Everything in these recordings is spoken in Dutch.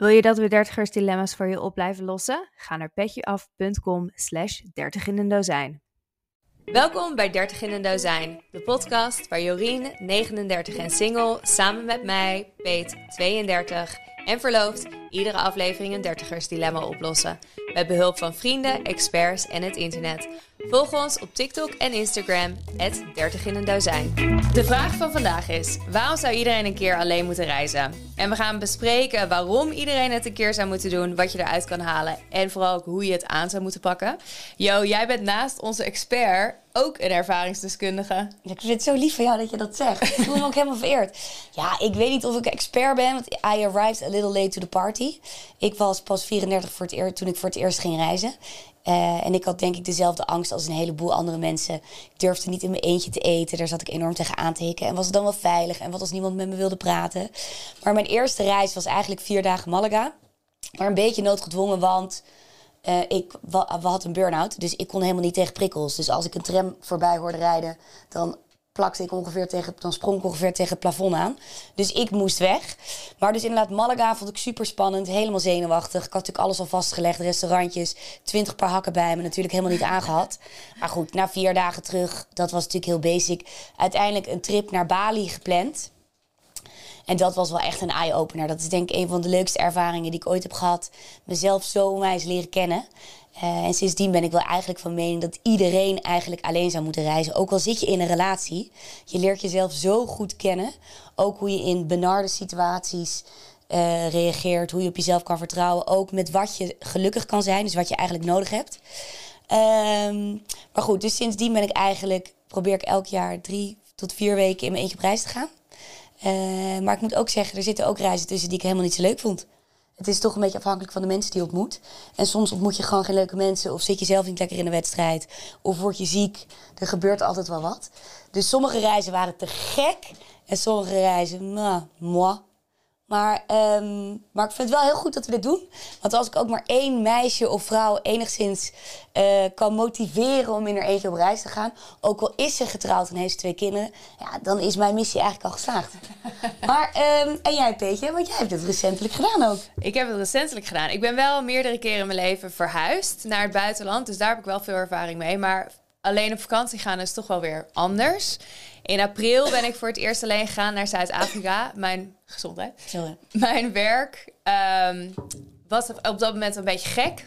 Wil je dat we dertigers dilemma's voor je op blijven lossen? Ga naar petjeaf.com slash dertig in een dozijn. Welkom bij 30 in een dozijn, de podcast waar Jorien, 39 en single, samen met mij, Peet, 32 en verloofd, iedere aflevering een dertigers dilemma oplossen. Met behulp van vrienden, experts en het internet. Volg ons op TikTok en Instagram, 30 in een dozijn. De vraag van vandaag is, waarom zou iedereen een keer alleen moeten reizen? En we gaan bespreken waarom iedereen het een keer zou moeten doen, wat je eruit kan halen en vooral ook hoe je het aan zou moeten pakken. Jo, jij bent naast onze expert ook een ervaringsdeskundige. ik vind het zo lief van jou dat je dat zegt. Ik voel me ook helemaal vereerd. Ja, ik weet niet of ik expert ben, want I arrived a little late to the party. Ik was pas 34 voor het eer, toen ik voor het eerst ging reizen. Uh, en ik had denk ik dezelfde angst als een heleboel andere mensen. Ik durfde niet in mijn eentje te eten. Daar zat ik enorm tegen aan te hikken. En was het dan wel veilig? En wat als niemand met me wilde praten? Maar mijn eerste reis was eigenlijk vier dagen Malaga. Maar een beetje noodgedwongen, want uh, ik we had een burn-out. Dus ik kon helemaal niet tegen prikkels. Dus als ik een tram voorbij hoorde rijden, dan plakte ik ongeveer tegen, dan sprong ik ongeveer tegen het plafond aan. Dus ik moest weg. Maar dus inderdaad, Malaga vond ik super spannend, helemaal zenuwachtig. Ik had natuurlijk alles al vastgelegd, restaurantjes, twintig paar hakken bij me, natuurlijk helemaal niet aangehad. Maar goed, na vier dagen terug, dat was natuurlijk heel basic. Uiteindelijk een trip naar Bali gepland. En dat was wel echt een eye-opener. Dat is denk ik een van de leukste ervaringen die ik ooit heb gehad. Mezelf zo onwijs leren kennen. Uh, en sindsdien ben ik wel eigenlijk van mening dat iedereen eigenlijk alleen zou moeten reizen. Ook al zit je in een relatie, je leert jezelf zo goed kennen. Ook hoe je in benarde situaties uh, reageert, hoe je op jezelf kan vertrouwen. Ook met wat je gelukkig kan zijn, dus wat je eigenlijk nodig hebt. Um, maar goed, dus sindsdien ben ik eigenlijk, probeer ik elk jaar drie tot vier weken in mijn eentje op reis te gaan. Uh, maar ik moet ook zeggen, er zitten ook reizen tussen die ik helemaal niet zo leuk vond het is toch een beetje afhankelijk van de mensen die je ontmoet. En soms ontmoet je gewoon geen leuke mensen. Of zit je zelf niet lekker in de wedstrijd. Of word je ziek. Er gebeurt altijd wel wat. Dus sommige reizen waren te gek. En sommige reizen, nou, moi. Maar, um, maar ik vind het wel heel goed dat we dit doen. Want als ik ook maar één meisje of vrouw enigszins uh, kan motiveren om in haar eentje op reis te gaan, ook al is ze getrouwd en heeft ze twee kinderen, ja, dan is mijn missie eigenlijk al geslaagd. maar, um, en jij, Peetje, want jij hebt het recentelijk gedaan ook. Ik heb het recentelijk gedaan. Ik ben wel meerdere keren in mijn leven verhuisd naar het buitenland, dus daar heb ik wel veel ervaring mee. Maar alleen op vakantie gaan is toch wel weer anders. In april ben ik voor het eerst alleen gegaan naar Zuid-Afrika. Mijn gezondheid. Sorry. Mijn werk um, was op dat moment een beetje gek.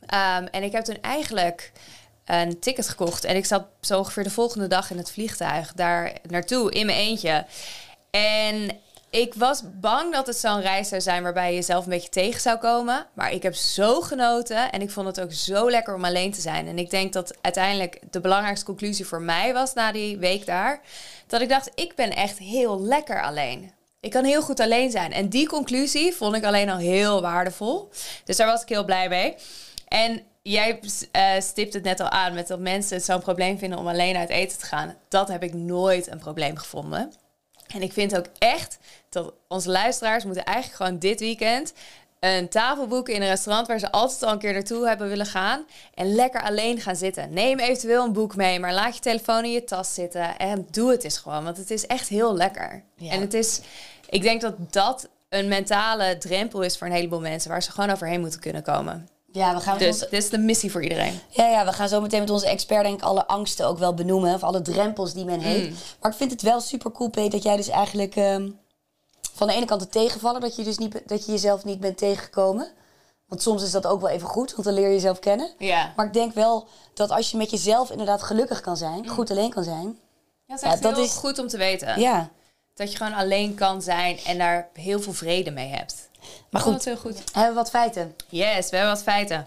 Um, en ik heb toen eigenlijk een ticket gekocht. En ik zat zo ongeveer de volgende dag in het vliegtuig daar naartoe in mijn eentje. En ik was bang dat het zo'n reis zou zijn waarbij je jezelf een beetje tegen zou komen. Maar ik heb zo genoten en ik vond het ook zo lekker om alleen te zijn. En ik denk dat uiteindelijk de belangrijkste conclusie voor mij was na die week daar. Dat ik dacht, ik ben echt heel lekker alleen. Ik kan heel goed alleen zijn. En die conclusie vond ik alleen al heel waardevol. Dus daar was ik heel blij mee. En jij uh, stipt het net al aan met dat mensen het zo'n probleem vinden om alleen uit eten te gaan. Dat heb ik nooit een probleem gevonden. En ik vind ook echt dat onze luisteraars moeten eigenlijk gewoon dit weekend een tafel boeken in een restaurant waar ze altijd al een keer naartoe hebben willen gaan. En lekker alleen gaan zitten. Neem eventueel een boek mee, maar laat je telefoon in je tas zitten. En doe het eens gewoon, want het is echt heel lekker. En het is, ik denk dat dat een mentale drempel is voor een heleboel mensen waar ze gewoon overheen moeten kunnen komen. Ja, we gaan dus dit is de missie voor iedereen. Ja, ja, we gaan zo meteen met onze expert denk ik alle angsten ook wel benoemen. Of alle drempels die men heeft. Mm. Maar ik vind het wel super cool, Peter, dat jij dus eigenlijk um, van de ene kant het tegenvallen. Dat je dus niet, dat je jezelf niet bent tegengekomen. Want soms is dat ook wel even goed, want dan leer je jezelf kennen. Ja. Maar ik denk wel dat als je met jezelf inderdaad gelukkig kan zijn, mm. goed alleen kan zijn. Ja, dat is, ja, dat is goed om te weten. Ja. Dat je gewoon alleen kan zijn en daar heel veel vrede mee hebt. Maar goed, heel goed. Hebben we wat feiten? Yes, we hebben wat feiten.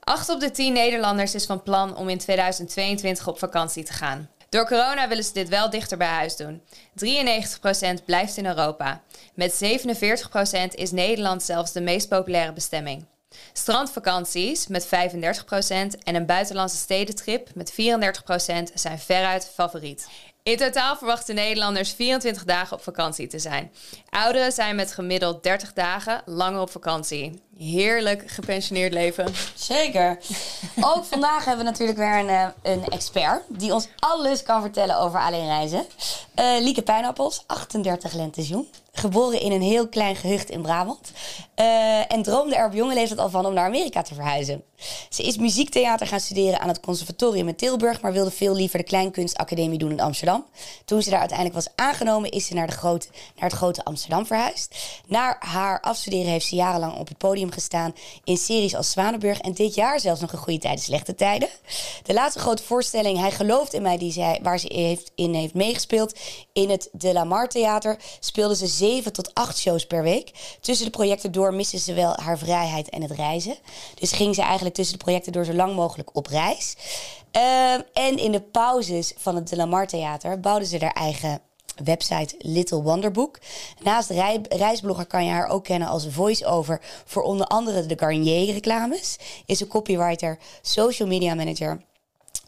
Acht op de tien Nederlanders is van plan om in 2022 op vakantie te gaan. Door corona willen ze dit wel dichter bij huis doen. 93% blijft in Europa. Met 47% is Nederland zelfs de meest populaire bestemming. Strandvakanties met 35% en een buitenlandse stedentrip met 34% zijn veruit favoriet. In totaal verwachten Nederlanders 24 dagen op vakantie te zijn. Ouderen zijn met gemiddeld 30 dagen langer op vakantie. Heerlijk gepensioneerd leven. Zeker. Ook vandaag hebben we natuurlijk weer een, eh, een expert die ons alles kan vertellen over alleen reizen. Eh, Lieke Pijnappels, 38 lentes jong. Geboren in een heel klein gehucht in Brabant. Eh, en droomde er op jonge leeftijd al van om naar Amerika te verhuizen. Ze is muziektheater gaan studeren aan het conservatorium in Tilburg, maar wilde veel liever de Kleinkunstacademie doen in Amsterdam. Toen ze daar uiteindelijk was aangenomen, is ze naar, de grote, naar het grote Amsterdam verhuisd. Na haar afstuderen heeft ze jarenlang op het podium gestaan in series als Zwanenburg en dit jaar zelfs nog een goede tijden, slechte tijden. De laatste grote voorstelling, Hij gelooft in mij, die zij, waar ze heeft, in heeft meegespeeld, in het De La Mar Theater, speelde ze zeven tot acht shows per week. Tussen de projecten door miste ze wel haar vrijheid en het reizen. Dus ging ze eigenlijk tussen de projecten door zo lang mogelijk op reis. Ehm, en in de pauzes van het De La Mar Theater bouwden ze haar eigen website Little Wonderbook. Naast rei- reisblogger kan je haar ook kennen als voice-over voor onder andere de Garnier-reclames. Is ze copywriter, social media manager,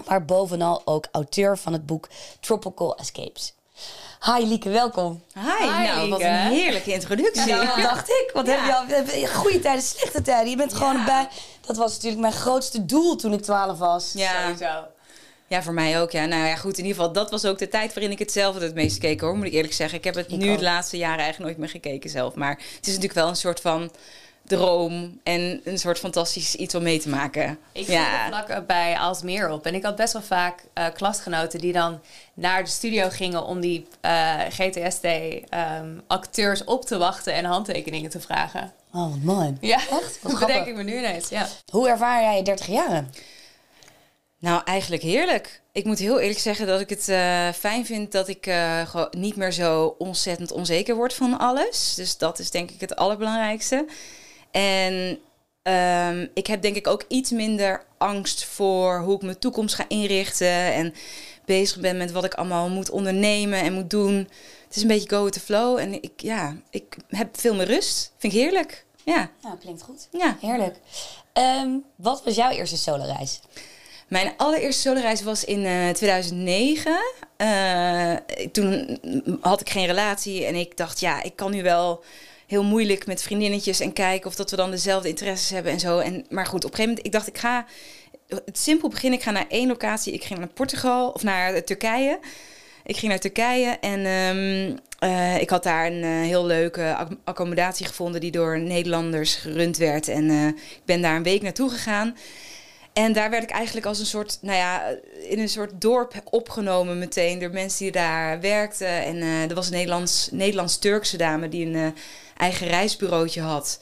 maar bovenal ook auteur van het boek Tropical Escapes. Hi Lieke, welkom. Hi, Hi, nou wat een heerlijke introductie. Ja, dat dacht ik. Want Ja. heb je al heb je goede tijden, slechte tijden. Je bent gewoon Ja. bij. Dat was natuurlijk mijn grootste doel toen ik 12 was. Ja. Sowieso. Ja, voor mij ook. Ja. Nou ja, goed. In ieder geval, dat was ook de tijd waarin ik het zelf het meest keek hoor. Moet ik eerlijk zeggen. Ik heb het Ik nu ook. de laatste jaren eigenlijk nooit meer gekeken zelf. Maar het is natuurlijk wel een soort van droom en een soort fantastisch iets om mee te maken. Ik ja. vlak bij Alsmeer op. En ik had best wel vaak eh, klasgenoten die dan naar de studio gingen om die eh, GTSD-acteurs op te wachten en handtekeningen te vragen. Oh, wat mooi. Ja, Echt? Wat dat grappig. denk ik me nu ineens. Ja. Hoe ervaar jij je 30 jaren? Nou, eigenlijk heerlijk. Ik moet heel eerlijk zeggen dat ik het eh, fijn vind dat ik eh, gewoon niet meer zo ontzettend onzeker word van alles. Dus dat is denk ik het allerbelangrijkste. En ehm, ik heb denk ik ook iets minder angst voor hoe ik mijn toekomst ga inrichten. En bezig ben met wat ik allemaal moet ondernemen en moet doen. Het is een beetje go with the flow. En ik, ja, ik heb veel meer rust. Vind ik heerlijk. Ja, Nou, klinkt goed. ja. Heerlijk. Ehm, wat was jouw eerste solo-reis? Mijn allereerste soloreis was in eh, 2009. Eh, toen had ik geen relatie en ik dacht, ja, ik kan nu wel heel moeilijk met vriendinnetjes en kijken of dat we dan dezelfde interesses hebben en zo. En, maar goed, op een gegeven moment, ik dacht, ik ga het simpel beginnen. Ik ga naar één locatie. Ik ging naar Portugal of naar eh, Turkije. Ik ging naar Turkije en ehm, eh, ik had daar een eh, heel leuke ac- accommodatie gevonden die door Nederlanders gerund werd. En eh, ik ben daar een week naartoe gegaan. En daar werd ik eigenlijk als een soort, nou ja, in een soort dorp opgenomen meteen door mensen die daar werkten. En eh, er was een Nederlands, Nederlands-Turkse dame die een eh, eigen reisbureautje had.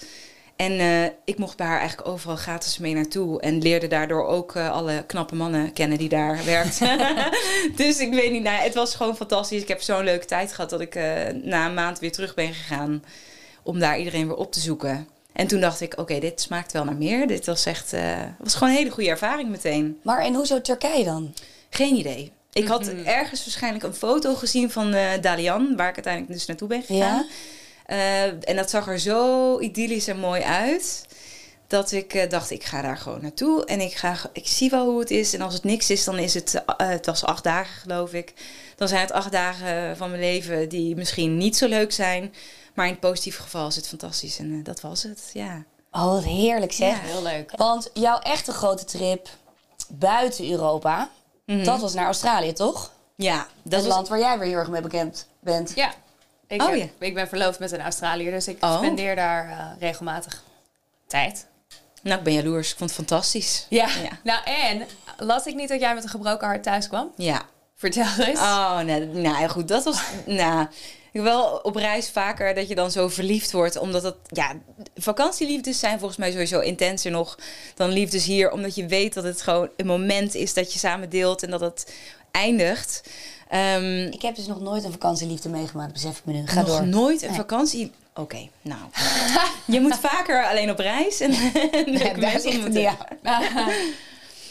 En eh, ik mocht bij haar eigenlijk overal gratis mee naartoe. En leerde daardoor ook alle knappe mannen kennen die daar werkten. dus ik weet niet, nou, het was gewoon fantastisch. Ik heb zo'n leuke tijd gehad dat ik na een maand weer terug ben gegaan. Om daar iedereen weer op te zoeken. En toen dacht ik, oké, dit smaakt wel naar meer. Dit was echt, eh, was gewoon een hele goede ervaring meteen. Maar en hoezo Turkije dan? Geen idee. Ik had ergens waarschijnlijk een foto gezien van eh, Dalian, waar ik uiteindelijk dus naartoe ben gegaan. Ja? Eh, en dat zag er zo idyllisch en mooi uit. Dat ik eh, dacht, ik ga daar gewoon naartoe. En ik, ga, ik zie wel hoe het is. En als het niks is, dan is het... het was acht dagen, geloof ik. Dan zijn het acht dagen van mijn leven die misschien niet zo leuk zijn. Maar in het positieve geval is het fantastisch. En eh, dat was het, ja. Oh, wat heerlijk zeg. Ja. Heel leuk. Want jouw echte grote trip buiten Europa, dat was naar Australië, toch? Ja, Dat Mhm. was... land waar jij weer heel erg mee bekend bent. Ja. Ik, Oh, heb- ja. ik ben verloofd met een Australiër, dus ik Oh. spendeer daar eh, regelmatig tijd. Nou, ik ben jaloers. Ik vond het fantastisch. Ja. Ja. Nou, en las ik niet dat jij met een gebroken hart thuis kwam? Ja. Vertel eens. Oh, nee, nou goed. Dat was. nou, wel op reis vaker dat je dan zo verliefd wordt. Omdat het. Ja, vakantieliefdes zijn volgens mij sowieso intenser nog dan liefdes hier. Omdat je weet dat het gewoon een moment is dat je samen deelt en dat het eindigt. Ehm, Ik heb dus nog nooit een vakantieliefde meegemaakt, besef ik me nu. Ga nog door. nooit een Nee. vakantie. Oké, nou. je moet vaker alleen op reis en, Ja, daar ligt aan.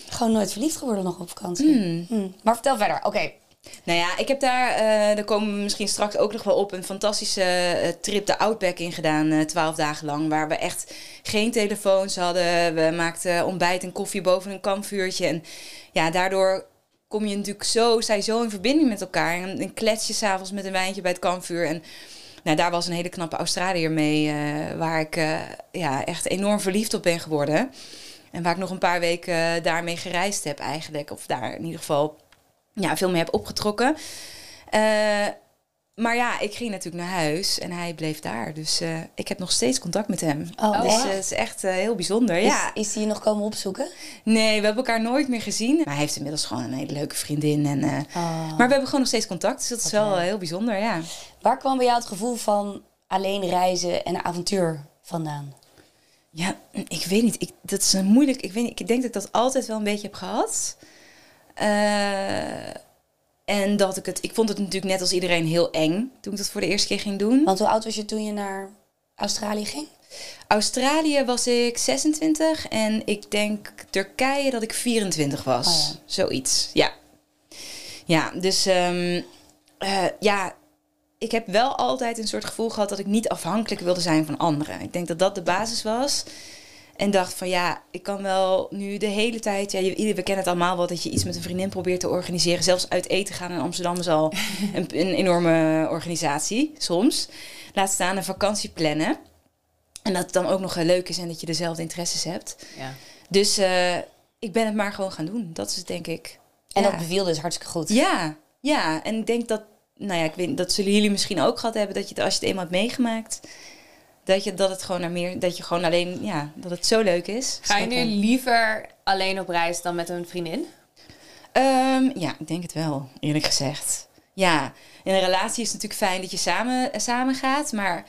Gewoon nooit verliefd geworden nog op vakantie. Hmm. Maar vertel verder. Oké. Nou ja, ik heb daar, eh daar komen we misschien straks ook nog wel op, een fantastische eh, trip de Outback in gedaan, eh, twaalf dagen lang. Waar we echt geen telefoons hadden. We maakten ontbijt en koffie boven een kampvuurtje. En ja, daardoor kom je natuurlijk zo, je zo in verbinding met elkaar. En een klets je s'avonds met een wijntje bij het kampvuur. En Nou, daar was een hele knappe Australiër mee, waar ik ja, echt enorm verliefd op ben geworden. En waar ik nog een paar weken daarmee gereisd heb eigenlijk. Of daar in ieder geval ja, veel mee heb opgetrokken. Eh, maar ja, ik ging natuurlijk naar huis en hij bleef daar. Dus eh, ik heb nog steeds contact met hem. Oh, dus eh, het is echt heel bijzonder. Ja. Is, je nog komen opzoeken? Nee, we hebben elkaar nooit meer gezien. Maar hij heeft inmiddels gewoon een hele leuke vriendin. En, Oh. Maar we hebben gewoon nog steeds contact. Dus dat is wel heel bijzonder, ja. Waar kwam bij jou het gevoel van alleen reizen en avontuur vandaan? Ja, ik weet niet. Ik, dat is een moeilijk. Ik, weet niet, ik denk dat ik dat altijd wel een beetje heb gehad. Eh, en dat ik het. Ik vond het natuurlijk net als iedereen heel eng toen ik dat voor de eerste keer ging doen. Want hoe oud was je toen je naar Australië ging? Australië was ik 26 en ik denk Turkije dat ik 24 was. Oh ja. Zoiets. Ja. Ja, dus ehm, eh, ja, ik heb wel altijd een soort gevoel gehad dat ik niet afhankelijk wilde zijn van anderen. Ik denk dat dat de basis was. En dacht van ja, ik kan wel nu de hele tijd. Ja, je, we kennen het allemaal wel dat je iets met een vriendin probeert te organiseren. Zelfs uit eten gaan in Amsterdam is al een, een enorme organisatie soms. Laat staan een vakantie plannen. En dat het dan ook nog eh, leuk is en dat je dezelfde interesses hebt. Ja. Dus eh, ik ben het maar gewoon gaan doen. Dat is het, denk ik. En ja. dat beviel dus hartstikke goed. Ja, ja. En ik denk dat, nou ja, ik weet, dat zullen jullie misschien ook gehad hebben, dat je het, als je het eenmaal hebt meegemaakt, dat je dat het gewoon naar meer, dat je gewoon alleen, ja, dat het zo leuk is. Ga je nu liever alleen op reis dan met een vriendin? Ehm, ja, ik denk het wel, eerlijk gezegd. Ja, in een relatie is het natuurlijk fijn dat je samen, eh, samen gaat, maar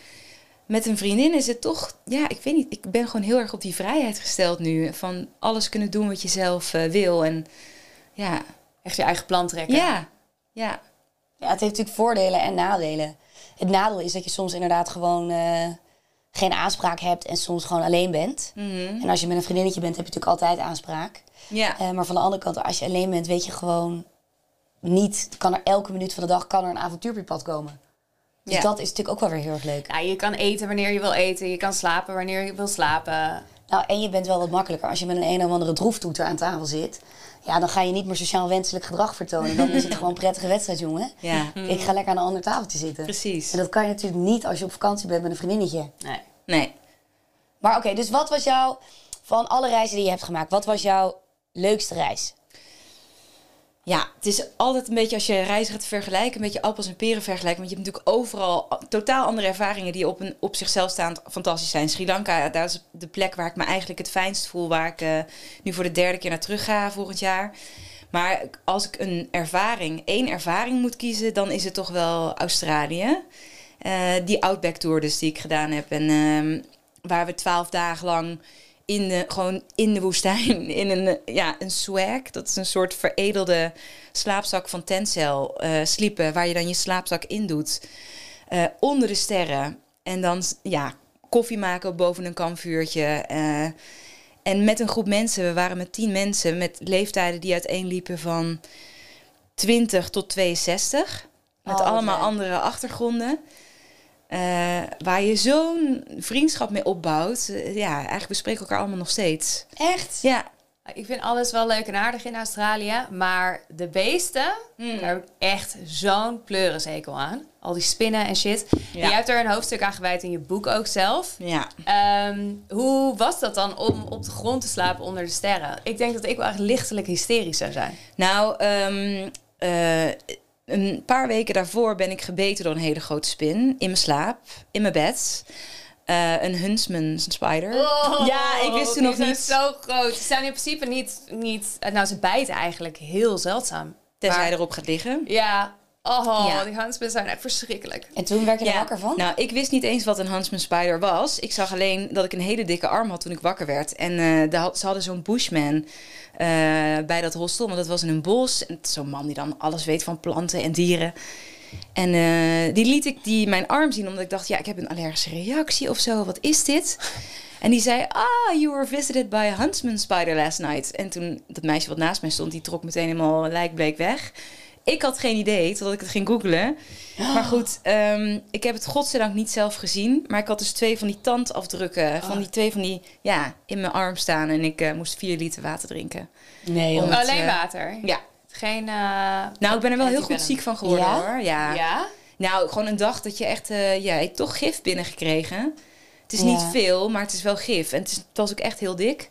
met een vriendin is het toch, ja, ik weet niet, ik ben gewoon heel erg op die vrijheid gesteld nu, van alles kunnen doen wat je zelf eh, wil en ja, Echt je eigen plan trekken? ja, ja. Ja, het heeft natuurlijk voordelen en nadelen. Het nadeel is dat je soms inderdaad gewoon eh, geen aanspraak hebt en soms gewoon alleen bent. Mhm. En als je met een vriendinnetje bent, heb je natuurlijk altijd aanspraak. Ja. Eh, maar van de andere kant, als je alleen bent, weet je gewoon niet... Kan er elke minuut van de dag kan er een avontuur op je pad komen. Dus Ja. dat is natuurlijk ook wel weer heel erg leuk. Ja, je kan eten wanneer je wil eten. Je kan slapen wanneer je wil slapen. Nou, en je bent wel wat makkelijker. Als je met een een of andere droeftoeter aan tafel zit... Ja, dan ga je niet meer sociaal wenselijk gedrag vertonen. Dan is het gewoon een prettige wedstrijd, jongen. Ja, Ik ga lekker aan een ander tafeltje zitten. precies. En dat kan je natuurlijk niet als je op vakantie bent met een vriendinnetje. Nee. Nee. Maar oké, dus wat was jouw... Van alle reizen die je hebt gemaakt, wat was jouw leukste reis? Ja, het is altijd een beetje als je reizen gaat vergelijken, een beetje appels en peren vergelijken. Want je hebt natuurlijk overal totaal andere ervaringen die op, een, op zichzelf staand fantastisch zijn. Sri Lanka, daar is de plek waar ik me eigenlijk het fijnst voel, waar ik eh, nu voor de derde keer naar terug ga volgend jaar. Maar als ik een ervaring, één ervaring moet kiezen, dan is het toch wel Australië. Eh, die Outback Tour dus die ik gedaan heb. En ehm, waar we twaalf dagen lang in de, gewoon in de woestijn, in een, ja, een swag. Dat is een soort veredelde slaapzak van Tencel eh, sliepen, waar je dan je slaapzak in doet. eh, onder de sterren. En dan ja, koffie maken boven een kampvuurtje. eh, en met een groep mensen, we waren met tien mensen met leeftijden die uiteenliepen van 20 tot 62. Met Oh, allemaal leuk. andere achtergronden. Eh, waar je zo'n vriendschap mee opbouwt. Eh, ja, eigenlijk bespreken we elkaar allemaal nog steeds. Echt? Ja, Ik vind alles wel leuk en aardig in Australië. Maar de beesten, Mm. daar heb ik echt zo'n pleurenzekel aan. Al die spinnen en shit. Ja. En jij hebt er een hoofdstuk aan gewijd in je boek ook zelf. ja. Ehm, hoe was dat dan om op de grond te slapen onder de sterren? Ik denk dat ik wel echt lichtelijk hysterisch zou zijn. Nou, ehm, eh, een paar weken daarvoor ben ik gebeten door een hele grote spin. In mijn slaap, in mijn bed. Eh, een huntsman spider. ja, ik wist toen nog Oh, niet. zo groot. Ze zijn in principe niet, niet... Nou, ze bijten eigenlijk heel zeldzaam. Tenzij Maar- je erop gaat liggen. Ja. Oh, Ja. die huntsmen zijn echt verschrikkelijk. En toen werd je er wakker van? Nou, ik wist niet eens wat een Huntsman Spider was. Ik zag alleen dat ik een hele dikke arm had toen ik wakker werd. En eh, daar had- ze hadden zo'n bushman eh, bij dat hostel, want dat was in een bos. En zo'n man die dan alles weet van planten en dieren. En eh, die liet ik die mijn arm zien, omdat ik dacht, ja, ik heb een allergische reactie of zo. Wat is dit? En die zei, ah, you were visited by a huntsman spider last night. En toen, dat meisje wat naast mij stond, die trok meteen helemaal lijkbleek weg. Ik had geen idee, totdat ik het ging googlen. Maar goed, ehm, ik heb het godzijdank niet zelf gezien. Maar ik had dus twee van die tandafdrukken. Van die twee van die, ja, in mijn arm staan. En ik eh, moest vier liter water drinken. Nee, het, Alleen eh, water. Ja. Geen... eh, Nou, ik ben er wel heel goed ziek van geworden Ja? hoor. Ja. ja. Nou, gewoon een dag dat je echt, eh ja, hebt toch gif binnengekregen. Het is Ja. niet veel, maar het is wel gif. En het, is, het was ook echt heel dik.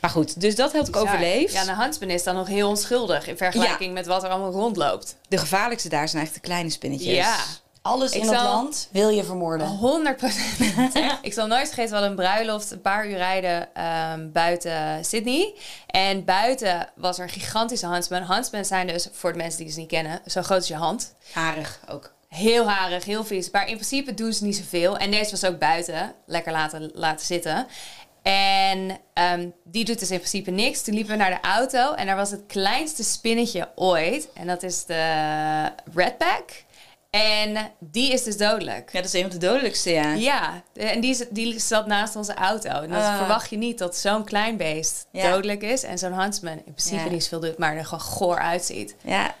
Maar goed, dus dat had ik overleefd. Ja, een huntsman is dan nog heel onschuldig in vergelijking met wat er allemaal rondloopt. De gevaarlijkste daar zijn eigenlijk de kleine spinnetjes. Ja, Alles Ik in het land wil je vermoorden. 100 procent. ik zal nooit vergeten, we hadden een bruiloft een paar uur rijden ehm, buiten Sydney. En buiten was er een gigantische huntsman. Huntsmen zijn dus, voor de mensen die ze niet kennen, zo groot als je hand. Harig ook. Heel harig, heel vies. Maar in principe doen ze niet zoveel. En deze was ook buiten. Lekker laten, laten zitten. En ehm, die doet dus in principe niks. Toen liepen we naar de auto. En daar was het kleinste spinnetje ooit. En dat is de redback. En die is dus dodelijk. Ja, dat is een van de dodelijkste, ja. Ja, en die, is- die zat naast onze auto. En dan Ah. verwacht je niet dat zo'n klein beest Ja. dodelijk is. En zo'n huntsman in principe Ja. niet zoveel doet, maar er gewoon goor uitziet. Ja.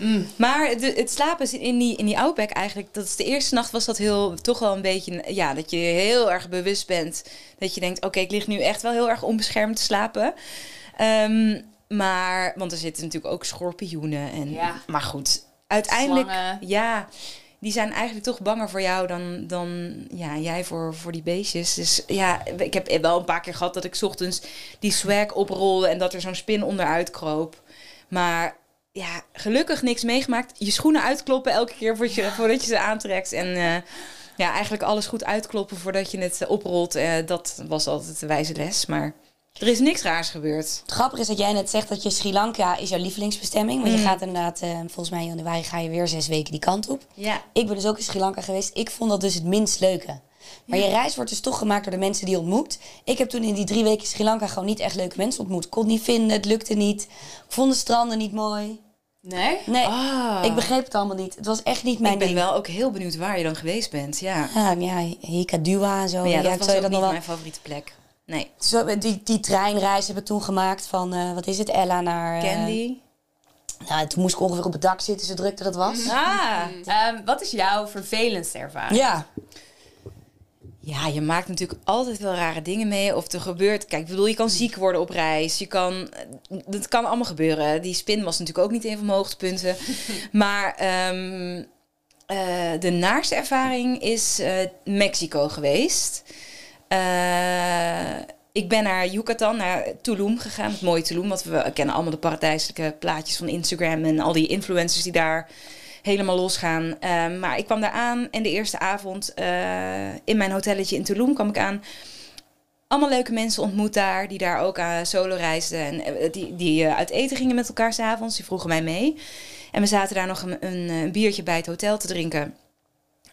Mm. Maar de, het slapen in die, in die outback eigenlijk... Dat is de eerste nacht was dat heel, toch wel een beetje... Ja, dat je heel erg bewust bent. Dat je denkt, oké, ik lig nu echt wel heel erg onbeschermd te slapen. Ehm, maar, want er zitten natuurlijk ook schorpioenen. En, Ja. Maar goed, uiteindelijk... Slangen. Ja, die zijn eigenlijk toch banger voor jou dan, dan ja, jij voor, voor die beestjes. Dus ja, ik heb wel een paar keer gehad dat ik 's ochtends die swag oprolde... en dat er zo'n spin onderuit kroop. Maar ja, gelukkig niks meegemaakt. Je schoenen uitkloppen elke keer voordat je, voordat je ze aantrekt. En eh, ja, eigenlijk alles goed uitkloppen voordat je het eh, oprolt. eh, dat was altijd de wijze les. Maar er is niks raars gebeurd. Het grappige is dat jij net zegt dat je Sri Lanka is jouw lievelingsbestemming. Want je Mm. gaat inderdaad, volgens mij in januari ga je weer zes weken die kant op. Ja. Ik ben dus ook in Sri Lanka geweest. Ik vond dat dus het minst leuke. Maar je reis wordt dus toch gemaakt door de mensen die je ontmoet. Ik heb toen in die drie weken Sri Lanka gewoon niet echt leuke mensen ontmoet. Kon niet vinden, het lukte niet. Ik vond de stranden niet mooi. Nee? Nee, Ah. ik begreep het allemaal niet. Het was echt niet mijn ik ben ding. wel ook heel benieuwd waar je dan geweest bent. Ja, Ja, ja, Hikadua en zo. maar ja, dat ik was ook dat niet wel... mijn favoriete plek. Nee. Zo, die, die treinreis hebben we toen gemaakt van, eh, wat is het, Ella naar... eh, Candy. nou, toen moest ik ongeveer op het dak zitten, zo druk dat het was. Ah. Ehm, wat is jouw vervelendste ervaring? Ja, Ja, je maakt natuurlijk altijd wel rare dingen mee. Of er gebeurt. Kijk, ik bedoel, je kan ziek worden op reis. Je kan. Dat kan allemaal gebeuren. Die spin was natuurlijk ook niet een van mijn hoogtepunten. maar ehm, eh, de naarste ervaring is eh, Mexico geweest. Eh, ik ben naar Yucatan, naar Tulum gegaan. Het mooie Tulum. Want we kennen allemaal de paradijselijke plaatjes van Instagram. En al die influencers die daar helemaal losgaan. Ehm, maar ik kwam daar aan en de eerste avond eh, in mijn hotelletje in Tulum kwam ik aan. Allemaal leuke mensen ontmoet daar, die daar ook aan solo reisden. En eh, die, die uit eten gingen met elkaar s'avonds. Die vroegen mij mee. En we zaten daar nog een, een, biertje bij het hotel te drinken.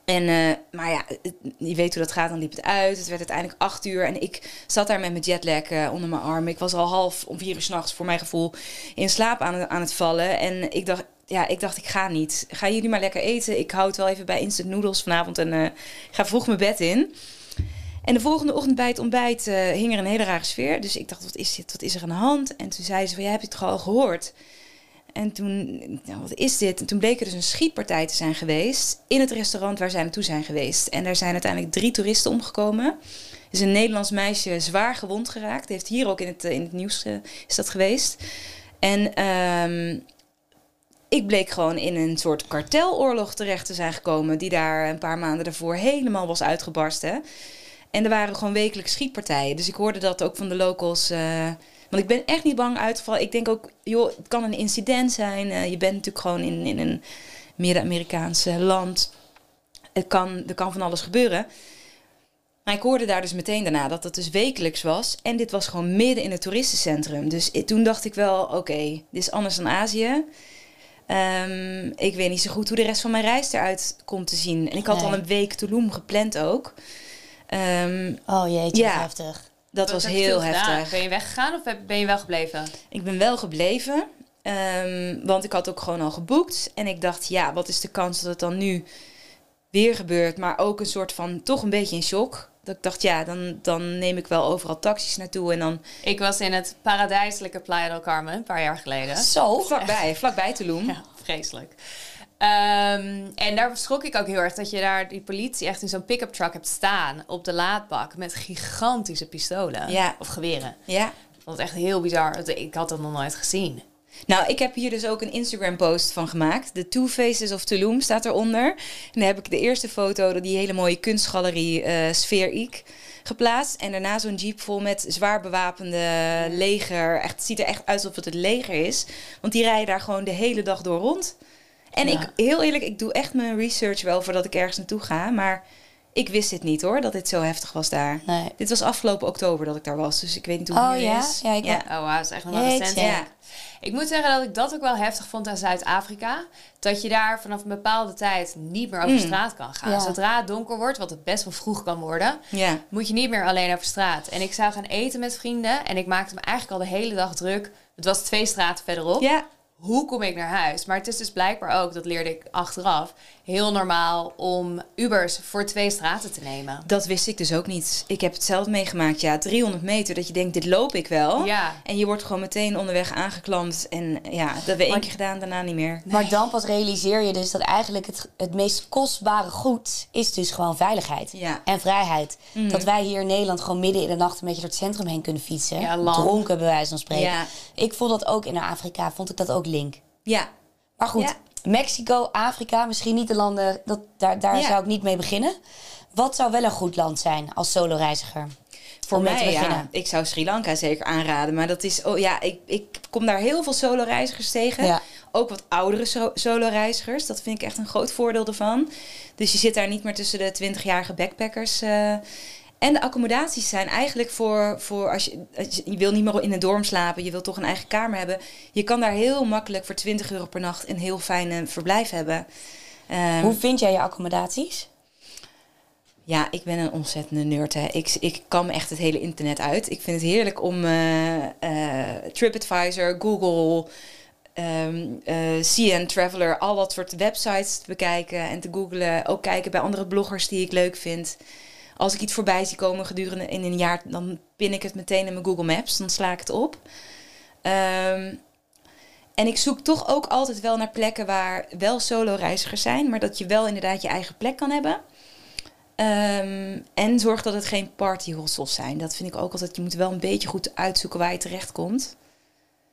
En, maar ja, je weet hoe dat gaat, dan liep het uit. Het werd uiteindelijk acht uur en ik zat daar met mijn jetlag onder mijn arm. Ik was al half om vier uur s'nachts, voor mijn gevoel, in slaap aan, aan het vallen. En ik dacht, ja, ik dacht, ik ga niet. Ga jullie maar lekker eten. Ik hou het wel even bij instant noodles vanavond en eh, ga vroeg mijn bed in. En de volgende ochtend bij het ontbijt eh, hing er een hele rare sfeer. Dus ik dacht, wat is dit? Wat is er aan de hand? En toen zei ze van, ja, heb je het al gehoord? En toen, wat is dit? En toen bleek er dus een schietpartij te zijn geweest in het restaurant waar zij naartoe zijn geweest. En daar zijn uiteindelijk drie toeristen omgekomen. Is een Nederlands meisje zwaar gewond geraakt. Heeft hier ook in het, eh, in het nieuws is dat geweest. En ehm, ik bleek gewoon in een soort karteloorlog terecht te zijn gekomen. Die daar een paar maanden daarvoor helemaal was uitgebarsten. En er waren gewoon wekelijks schietpartijen. Dus ik hoorde dat ook van de locals. eh, want ik ben echt niet bang uit te vallen. Ik denk ook, joh, het kan een incident zijn. Eh, je bent natuurlijk gewoon in, in een Midden-Amerikaanse land. Het kan, er kan van alles gebeuren. Maar ik hoorde daar dus meteen daarna dat het dus wekelijks was. En dit was gewoon midden in het toeristencentrum. Dus toen dacht ik wel, oké, dit is anders dan Azië. Ehm, ik weet niet zo goed hoe de rest van mijn reis eruit komt te zien. En ik had Nee. al een week Tulum gepland ook. Ehm, Oh jeetje, Ja. heftig. dat Wat was heel heftig. Ben je weggegaan of ben je wel gebleven? Ik ben wel gebleven. ehm, want ik had ook gewoon al geboekt. En ik dacht, ja, wat is de kans dat het dan nu weer gebeurt? Maar ook een soort van, toch een beetje in shock. Dat ik dacht, ja, dan, dan neem ik wel overal taxis naartoe. En dan Ik was in het paradijselijke Playa del Carmen een paar jaar geleden. Zo? vlakbij, vlakbij Tulum. Ja, vreselijk. Ehm, en daar schrok ik ook heel erg dat je daar die politie echt in zo'n pick-up truck hebt staan op de laadbak met gigantische pistolen Ja. of geweren. Ja, Dat was echt heel bizar. Ik had dat nog nooit gezien. Nou, ik heb hier dus ook een Instagram-post van gemaakt. The Two Faces of Tulum staat eronder. En dan heb ik de eerste foto, die hele mooie kunstgalerie uh, Sfeer geplaatst. En daarna zo'n jeep vol met zwaar bewapende leger. Echt, het ziet er echt uit alsof het het leger is. Want die rijden daar gewoon de hele dag door rond. En ik, heel eerlijk, ik doe echt mijn research wel voordat ik ergens naartoe ga. Maar ik wist dit niet hoor, dat dit zo heftig was daar. Nee. Dit was afgelopen oktober dat ik daar was, dus ik weet niet hoe oh, het ja? is. Ja, ik ja. Oh, wow, dat is echt nog wel recent. Ja. Ik moet zeggen dat ik dat ook wel heftig vond aan Zuid-Afrika. Dat je daar vanaf een bepaalde tijd niet meer over mm. straat kan gaan. Zodra het donker wordt, wat het best wel vroeg kan worden, ja. moet je niet meer alleen over straat. En ik zou gaan eten met vrienden en ik maakte me eigenlijk al de hele dag druk. Het was twee straten verderop. Ja hoe kom ik naar huis? Maar het is dus blijkbaar ook, dat leerde ik achteraf, heel normaal om Ubers voor twee straten te nemen. Dat wist ik dus ook niet. Ik heb het zelf meegemaakt. Ja, 300 meter, dat je denkt, dit loop ik wel. Ja. En je wordt gewoon meteen onderweg aangeklampt. En ja, dat hebben we één keer gedaan, daarna niet meer. Maar dan pas realiseer je dus dat eigenlijk het, het meest kostbare goed is dus gewoon veiligheid. Ja. En vrijheid. Mhm. Dat wij hier in Nederland gewoon midden in de nacht een beetje door het centrum heen kunnen fietsen. Ja, Dronken, bij wijze van spreken. Ja. Ik vond dat ook in Afrika, vond ik dat ook link. Ja. Maar goed, Mexico, Afrika, misschien niet de landen, dat, daar, daar zou ik niet mee beginnen. Wat zou wel een goed land zijn als solo-reiziger? Voor mij, ja. Ik zou Sri Lanka zeker aanraden. Maar dat is, oh ja, ik, ik kom daar heel veel solo-reizigers tegen. Ja. Ook wat oudere solo-reizigers. Dat vind ik echt een groot voordeel ervan. Dus je zit daar niet meer tussen de 20-jarige backpackers. Uh, en de accommodaties zijn eigenlijk voor, voor als, je, je, wil niet meer in een dorm slapen, je wil toch een eigen kamer hebben. Je kan daar heel makkelijk voor 20 euro per nacht een heel fijn verblijf hebben. Um, Hoe vind jij je accommodaties? Ja, ik ben een ontzettende nerd. Hè. Ik, ik kan echt het hele internet uit. Ik vind het heerlijk om uh, uh, TripAdvisor, Google, um, uh, CN Traveler, al dat soort websites te bekijken en te googlen. Ook kijken bij andere bloggers die ik leuk vind als ik iets voorbij zie komen gedurende in een jaar, dan pin ik het meteen in mijn Google Maps. Dan sla ik het op. Ehm, en ik zoek toch ook altijd wel naar plekken waar wel solo-reizigers zijn, maar dat je wel inderdaad je eigen plek kan hebben. Um, en zorg dat het geen partyhostels zijn. Dat vind ik ook altijd. Je moet wel een beetje goed uitzoeken waar je terecht komt.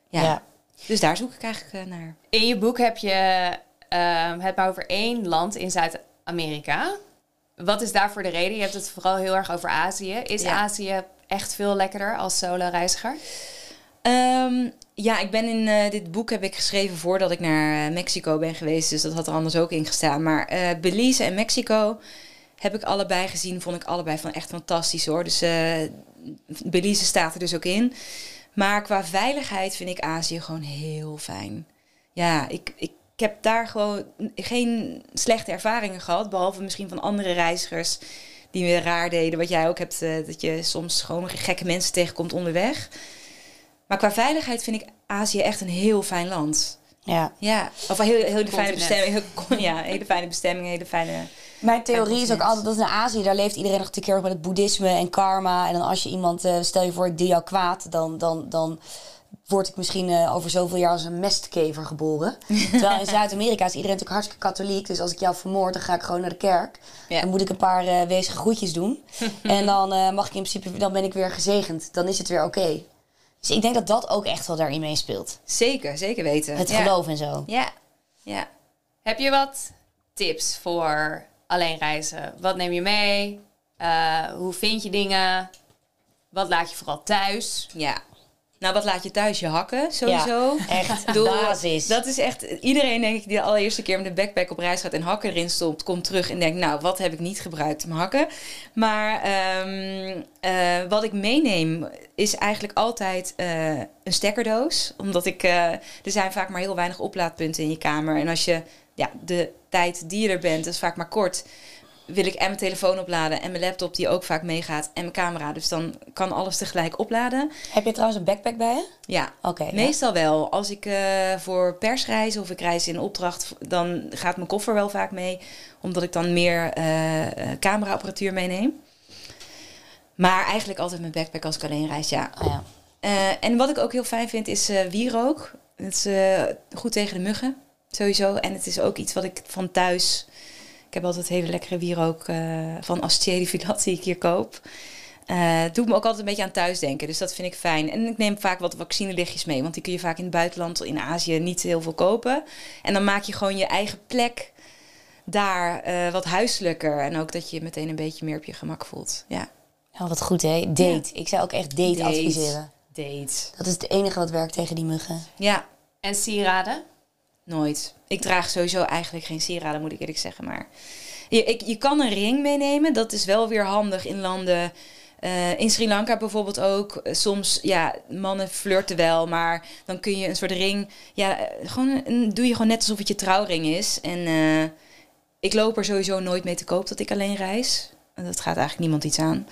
Ja. ja. Dus daar zoek ik eigenlijk uh, naar. In je boek heb je uh, het maar over één land in Zuid-Amerika. Wat is daarvoor de reden? Je hebt het vooral heel erg over Azië. Is Azië echt veel lekkerder als solo-reiziger? Um, ja, ik ben in uh, dit boek heb ik geschreven voordat ik naar uh, Mexico ben geweest. Dus dat had er anders ook in gestaan. Maar uh, Belize en Mexico heb ik allebei gezien. Vond ik allebei van echt fantastisch hoor. Dus Belize staat er dus ook in. Maar qua veiligheid vind ik Azië gewoon heel fijn. Ja, ik, ik ik heb daar gewoon geen slechte ervaringen gehad. Behalve misschien van andere reizigers die weer raar deden. Wat jij ook hebt, uh, dat je soms gewoon gekke mensen tegenkomt onderweg. Maar qua veiligheid vind ik Azië echt een heel fijn land. Ja. Ja, of een heel, heel fijne bestemming. Ja, hele fijne bestemming, hele fijne... Mijn theorie is ook altijd dat in Azië, daar leeft iedereen nog te keer met het boeddhisme en karma. En dan als je iemand, uh, stel je voor, ik doe jou kwaad, dan, dan, dan word ik misschien uh, over zoveel jaar als een mestkever geboren. Terwijl in Zuid-Amerika is iedereen natuurlijk hartstikke katholiek. Dus als ik jou vermoord, dan ga ik gewoon naar de kerk. Ja. Dan moet ik een paar uh, wezige groetjes doen. en dan uh, mag ik in principe, dan ben ik weer gezegend. Dan is het weer oké. Dus ik denk dat dat ook echt wel daarin meespeelt. Zeker, zeker weten. Het geloof en zo. Ja, ja. Heb je wat tips voor alleen reizen? Wat neem je mee? hoe vind je dingen? Wat laat je vooral thuis? Ja. Nou, wat laat je thuis je hakken, sowieso. Ja, echt, basis. Dat is echt... Iedereen, denk ik, die de allereerste keer met een backpack op reis gaat... en hakken erin stopt, komt terug en denkt... nou, wat heb ik niet gebruikt mijn hakken? Maar um, uh, wat ik meeneem is eigenlijk altijd uh, een stekkerdoos. Omdat ik... Uh, er zijn vaak maar heel weinig oplaadpunten in je kamer. En als je... Ja, de tijd die je er bent, dat is vaak maar kort wil ik en mijn telefoon opladen en mijn laptop die ook vaak meegaat en mijn camera. Dus dan kan alles tegelijk opladen. Heb je trouwens een backpack bij je? Ja, oké. meestal wel. Als ik uh, voor persreizen of ik reis in opdracht, dan gaat mijn koffer wel vaak mee. Omdat ik dan meer uh, cameraapparatuur meeneem. Maar eigenlijk altijd mijn backpack als ik alleen reis, ja. Oh, ja. Uh, en wat ik ook heel fijn vind is wierook. Het is goed tegen de muggen, sowieso. En het is ook iets wat ik van thuis heb altijd hele lekkere wierook uh, van Astier die Filat die ik hier koop. Eh, het doet me ook altijd een beetje aan thuisdenken. Dus dat vind ik fijn. En ik neem vaak wat vaccinelichtjes mee. Want die kun je vaak in het buitenland, in Azië, niet heel veel kopen. En dan maak je gewoon je eigen plek daar eh, wat huiselijker. En ook dat je je meteen een beetje meer op je gemak voelt. Ja. Oh, wat goed, hè? Date. Ik zou ook echt date, Date. adviseren. Date. Dat is het enige wat werkt tegen die muggen. Ja, En sieraden? Nooit. Ik draag sowieso eigenlijk geen sieraden, moet ik eerlijk zeggen. Maar je, ik, je kan een ring meenemen. Dat is wel weer handig in landen. eh, in Sri Lanka bijvoorbeeld ook. Soms, ja, mannen flirten wel, maar dan kun je een soort ring. Ja, eh, gewoon doe je gewoon net alsof het je trouwring is. En eh, ik loop er sowieso nooit mee te koop dat ik alleen reis. Dat gaat eigenlijk niemand iets aan.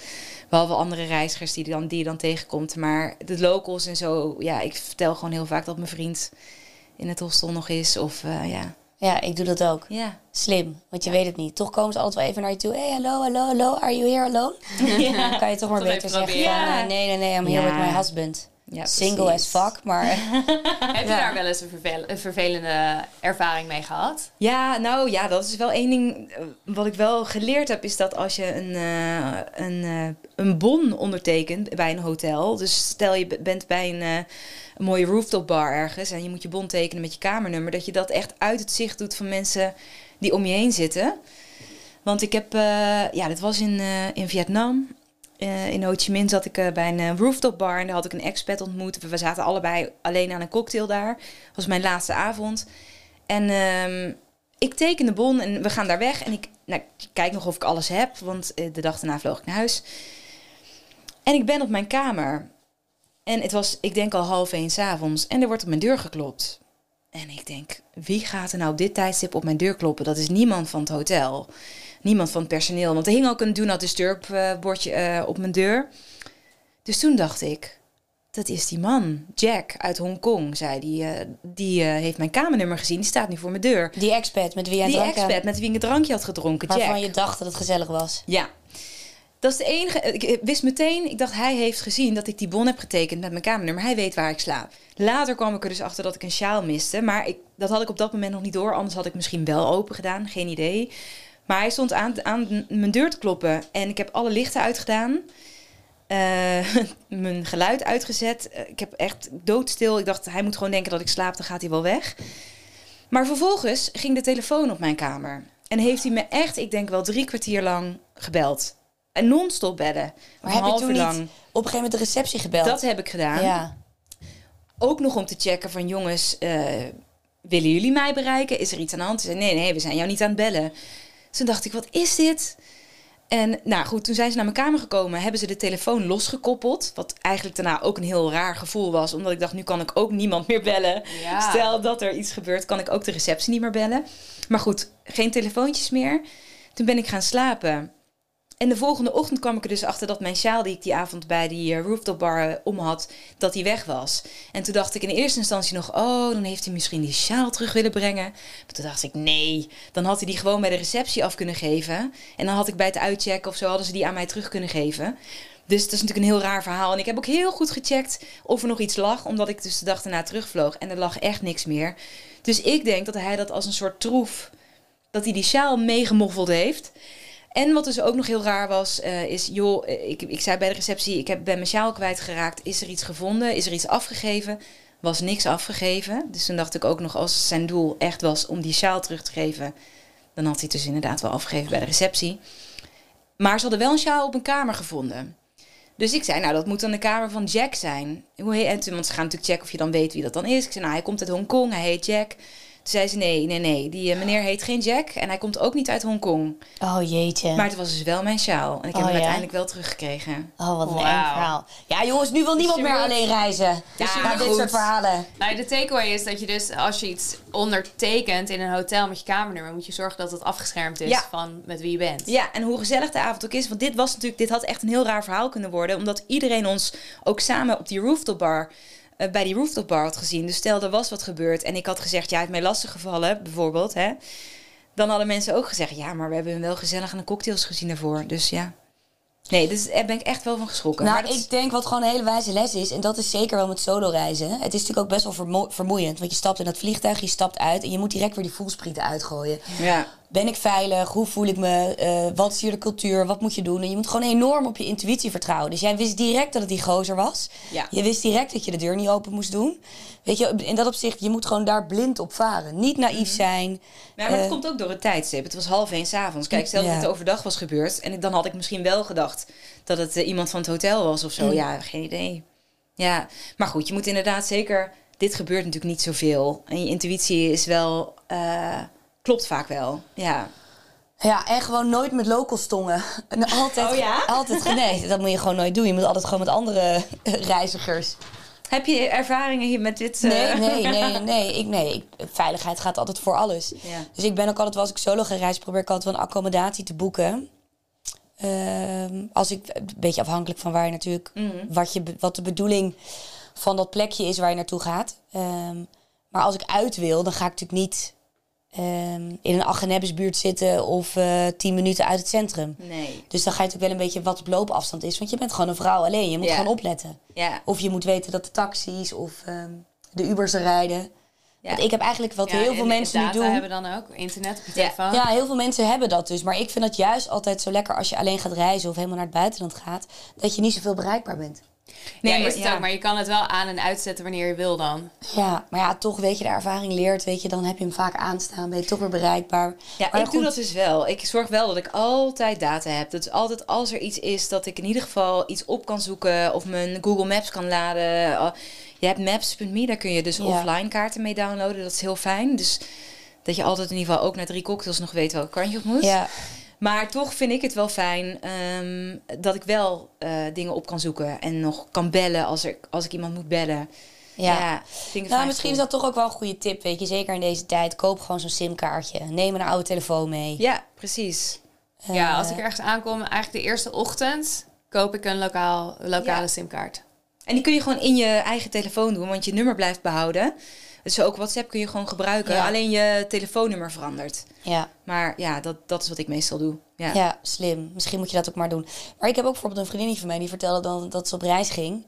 Behalve andere reizigers die, dan, die je dan tegenkomt. Maar de locals en zo, ja, ik vertel gewoon heel vaak dat mijn vriend in het hostel nog is. Of eh, ja. Ja, ik doe dat ook. Ja. Slim, want je weet het niet. Toch komen ze altijd wel even naar je toe. Hey, hallo, hallo, hallo. Are you here alone? Dan kan je toch maar beter zeggen proberen. van... nee, nee, nee, I'm here Ja. with my husband. Ja Single precies. as fuck, maar... Heb je Ja. daar wel eens een, vervel- een vervelende ervaring mee gehad? Ja, nou ja, dat is wel één ding. eh, Wat ik wel geleerd heb, is dat als je een, eh, een, eh, een bon ondertekent bij een hotel. Dus stel je bent bij een, een mooie rooftop bar ergens en je moet je bon tekenen met je kamernummer. Dat je dat echt uit het zicht doet van mensen die om je heen zitten. Want ik heb, eh, ja, dit was in, eh, in Vietnam. Eh, in Ho Chi Minh zat ik eh, bij een eh, rooftop bar en daar had ik een expat ontmoet. We zaten allebei alleen aan een cocktail daar. Was mijn laatste avond. En ehm, ik teken de bon en we gaan daar weg. En ik, nou, ik kijk nog of ik alles heb, want de dag daarna vloog ik naar huis. En ik ben op mijn kamer. En het was, ik denk al half één s'avonds. En er wordt op mijn deur geklopt. En ik denk, wie gaat er nou op dit tijdstip op mijn deur kloppen? Dat is niemand van het hotel. Niemand van het personeel. Want er hing ook een Do Not Disturb eh, bordje eh, op mijn deur. Dus toen dacht ik, dat is die man, Jack uit Hongkong, zei die. eh, die heeft mijn kamernummer gezien, die staat nu voor mijn deur. Die expat met wie jij Die expert met wie ik een drankje had gedronken, Jack. Waarvan je dacht dat het gezellig was. Ja. Dat is de enige. Ik wist meteen, ik dacht, hij heeft gezien dat ik die bon heb getekend met mijn kamernummer. Hij weet waar ik slaap. Later kwam ik er dus achter dat ik een sjaal miste. Maar ik, dat had ik op dat moment nog niet door. Anders had ik misschien wel open gedaan. Geen idee. Maar hij stond aan, aan mijn deur te kloppen. En ik heb alle lichten uitgedaan. Eh, mijn geluid uitgezet. Eh, ik heb echt doodstil. Ik dacht, hij moet gewoon denken dat ik slaap. Dan gaat hij wel weg. Maar vervolgens ging de telefoon op mijn kamer. En heeft hij me echt, ik denk wel drie kwartier lang gebeld. En non-stop bellen. Maar heb je toen niet lang. op een gegeven moment de receptie gebeld? Dat heb ik gedaan. Ja. Ook nog om te checken van jongens, eh, willen jullie mij bereiken? Is er iets aan de hand? Ze zei, nee, nee, we zijn jou niet aan het bellen. Toen dacht ik, wat is dit? En nou goed, toen zijn ze naar mijn kamer gekomen, hebben ze de telefoon losgekoppeld. Wat eigenlijk daarna ook een heel raar gevoel was. Omdat ik dacht, nu kan ik ook niemand meer bellen. Ja. Stel dat er iets gebeurt, kan ik ook de receptie niet meer bellen. Maar goed, geen telefoontjes meer. Toen ben ik gaan slapen. En de volgende ochtend kwam ik er dus achter dat mijn sjaal die ik die avond bij die eh, rooftop bar eh, om had, dat die weg was. En toen dacht ik in eerste instantie nog, oh, dan heeft hij misschien die sjaal terug willen brengen. Maar toen dacht ik, nee, dan had hij die gewoon bij de receptie af kunnen geven. En dan had ik bij het uitchecken of zo, hadden ze die aan mij terug kunnen geven. Dus dat is natuurlijk een heel raar verhaal. En ik heb ook heel goed gecheckt of er nog iets lag, omdat ik dus de dag daarna terugvloog. En er lag echt niks meer. Dus ik denk dat hij dat als een soort troef, dat hij die sjaal meegemoffeld heeft. En wat dus ook nog heel raar was, eh, is, joh, eh, ik, ik zei bij de receptie, ik heb, ben mijn sjaal kwijtgeraakt. Is er iets gevonden? Is er iets afgegeven? Was niks afgegeven. Dus toen dacht ik ook nog, als zijn doel echt was om die sjaal terug te geven, dan had hij het dus inderdaad wel afgegeven bij de receptie. Maar ze hadden wel een sjaal op een kamer gevonden. Dus ik zei, nou, dat moet dan de kamer van Jack zijn. Hoe en toen, want ze gaan natuurlijk checken of je dan weet wie dat dan is. Ik zei, nou, hij komt uit Hongkong, hij heet Jack. Toen zei ze, nee, nee, nee, die eh, meneer heet geen Jack en hij komt ook niet uit Hongkong. Oh jeetje. Maar het was dus wel mijn sjaal. En ik heb Oh, hem ja? uiteindelijk wel teruggekregen. Oh, wat een eng verhaal. Ja, jongens, nu wil niemand meer alleen reizen. Ja, moet dit goed. soort verhalen. Nou, de takeaway is dat je dus, als je iets ondertekent in een hotel met je kamernummer, moet je zorgen dat het afgeschermd is Ja. van met wie je bent. Ja, en hoe gezellig de avond ook is. Want dit was natuurlijk, dit had echt een heel raar verhaal kunnen worden. Omdat iedereen ons ook samen op die rooftop bar, eh, bij die rooftop bar had gezien. Dus stel er was wat gebeurd en ik had gezegd, ja, heeft mij lastig gevallen, bijvoorbeeld. Hè, dan hadden mensen ook gezegd, ja, maar we hebben hem wel gezellig aan de cocktails gezien daarvoor. Dus ja. Nee, dus daar ben ik echt wel van geschrokken. Nou, maar dat ik denk wat gewoon een hele wijze les is, en dat is zeker wel met solo reizen. Het is natuurlijk ook best wel vermo- vermoeiend, want je stapt in dat vliegtuig, je stapt uit en je moet direct weer die voelsprieten uitgooien. ja. Ben ik veilig? Hoe voel ik me? Eh, wat is hier de cultuur? Wat moet je doen? En je moet gewoon enorm op je intuïtie vertrouwen. Dus jij wist direct dat het die gozer was. Ja. Je wist direct dat je de deur niet open moest doen. Weet je, in dat opzicht, je moet gewoon daar blind op varen. Niet naïef zijn. Ja, maar het Eh, komt ook door het tijdstip. Het was half één s'avonds. Kijk, stel dat het overdag was gebeurd. En dan had ik misschien wel gedacht dat het eh, iemand van het hotel was of zo. Mm. Ja, geen idee. Ja, maar goed, je moet inderdaad zeker... Dit gebeurt natuurlijk niet zoveel. En je intuïtie is wel... eh, klopt vaak wel. Ja. Ja, en gewoon nooit met locals tongen. En altijd, Oh ja? altijd, nee, dat moet je gewoon nooit doen. Je moet altijd gewoon met andere reizigers. Heb je ervaringen hier met dit? eh, Nee, nee, nee, nee. Ik, nee ik, veiligheid gaat altijd voor alles. Ja. Dus ik ben ook altijd, als ik solo ga reizen, probeer ik altijd wel een accommodatie te boeken. Ehm, als ik, een beetje afhankelijk van waar je natuurlijk, Mhm. wat, je, wat de bedoeling van dat plekje is waar je naartoe gaat. Ehm, maar als ik uit wil, dan ga ik natuurlijk niet ehm, in een Aggenebbesbuurt zitten of eh tien minuten uit het centrum. Nee. Dus dan ga je natuurlijk wel een beetje wat op loopafstand is. Want je bent gewoon een vrouw alleen. Je moet Ja. gewoon opletten. Ja. Of je moet weten dat de taxis of ehm, de Ubers er rijden. Ja. Want ik heb eigenlijk wat heel veel mensen nu doen. hebben dan ook internet op je telefoon. Ja, heel veel mensen hebben dat dus. Maar ik vind het juist altijd zo lekker als je alleen gaat reizen of helemaal naar het buitenland gaat. Dat je niet zoveel bereikbaar bent. Nee, maar- is het ja. ook, maar je kan het wel aan en uitzetten wanneer je wil dan. Ja, maar ja, toch weet je, de ervaring leert. Weet je, dan heb je hem vaak aanstaan. Ben je toch weer bereikbaar. Ja, Maar ik doe dat dus wel. Ik zorg wel dat ik altijd data heb. Dat is altijd als er iets is dat ik in ieder geval iets op kan zoeken of mijn Google Maps kan laden. Oh, Je hebt maps.me, daar kun je dus Ja. offline kaarten mee downloaden. Dat is heel fijn. Dus dat je altijd in ieder geval ook na drie cocktails nog weet welke kant je op moet. Ja, Maar toch vind ik het wel fijn ehm, dat ik wel eh, dingen op kan zoeken en nog kan bellen als, er, als ik iemand moet bellen. ja. Ja, vind ik Nou, fijn misschien is dat toch ook wel een goede tip, weet je. Zeker in deze tijd. Koop gewoon zo'n simkaartje. Neem een oude telefoon mee. Ja, precies. ja, Eh, als ik ergens aankom, eigenlijk de eerste ochtend koop ik een lokaal, lokale Ja. simkaart. En die kun je gewoon in je eigen telefoon doen, want je nummer blijft behouden. Dus ook WhatsApp kun je gewoon gebruiken. Ja. Alleen je telefoonnummer verandert. Ja. Maar ja, dat, dat is wat ik meestal doe. Ja. Ja, slim. Misschien moet je dat ook maar doen. Maar ik heb ook bijvoorbeeld een vriendinnetje van mij die vertelde dan dat ze op reis ging.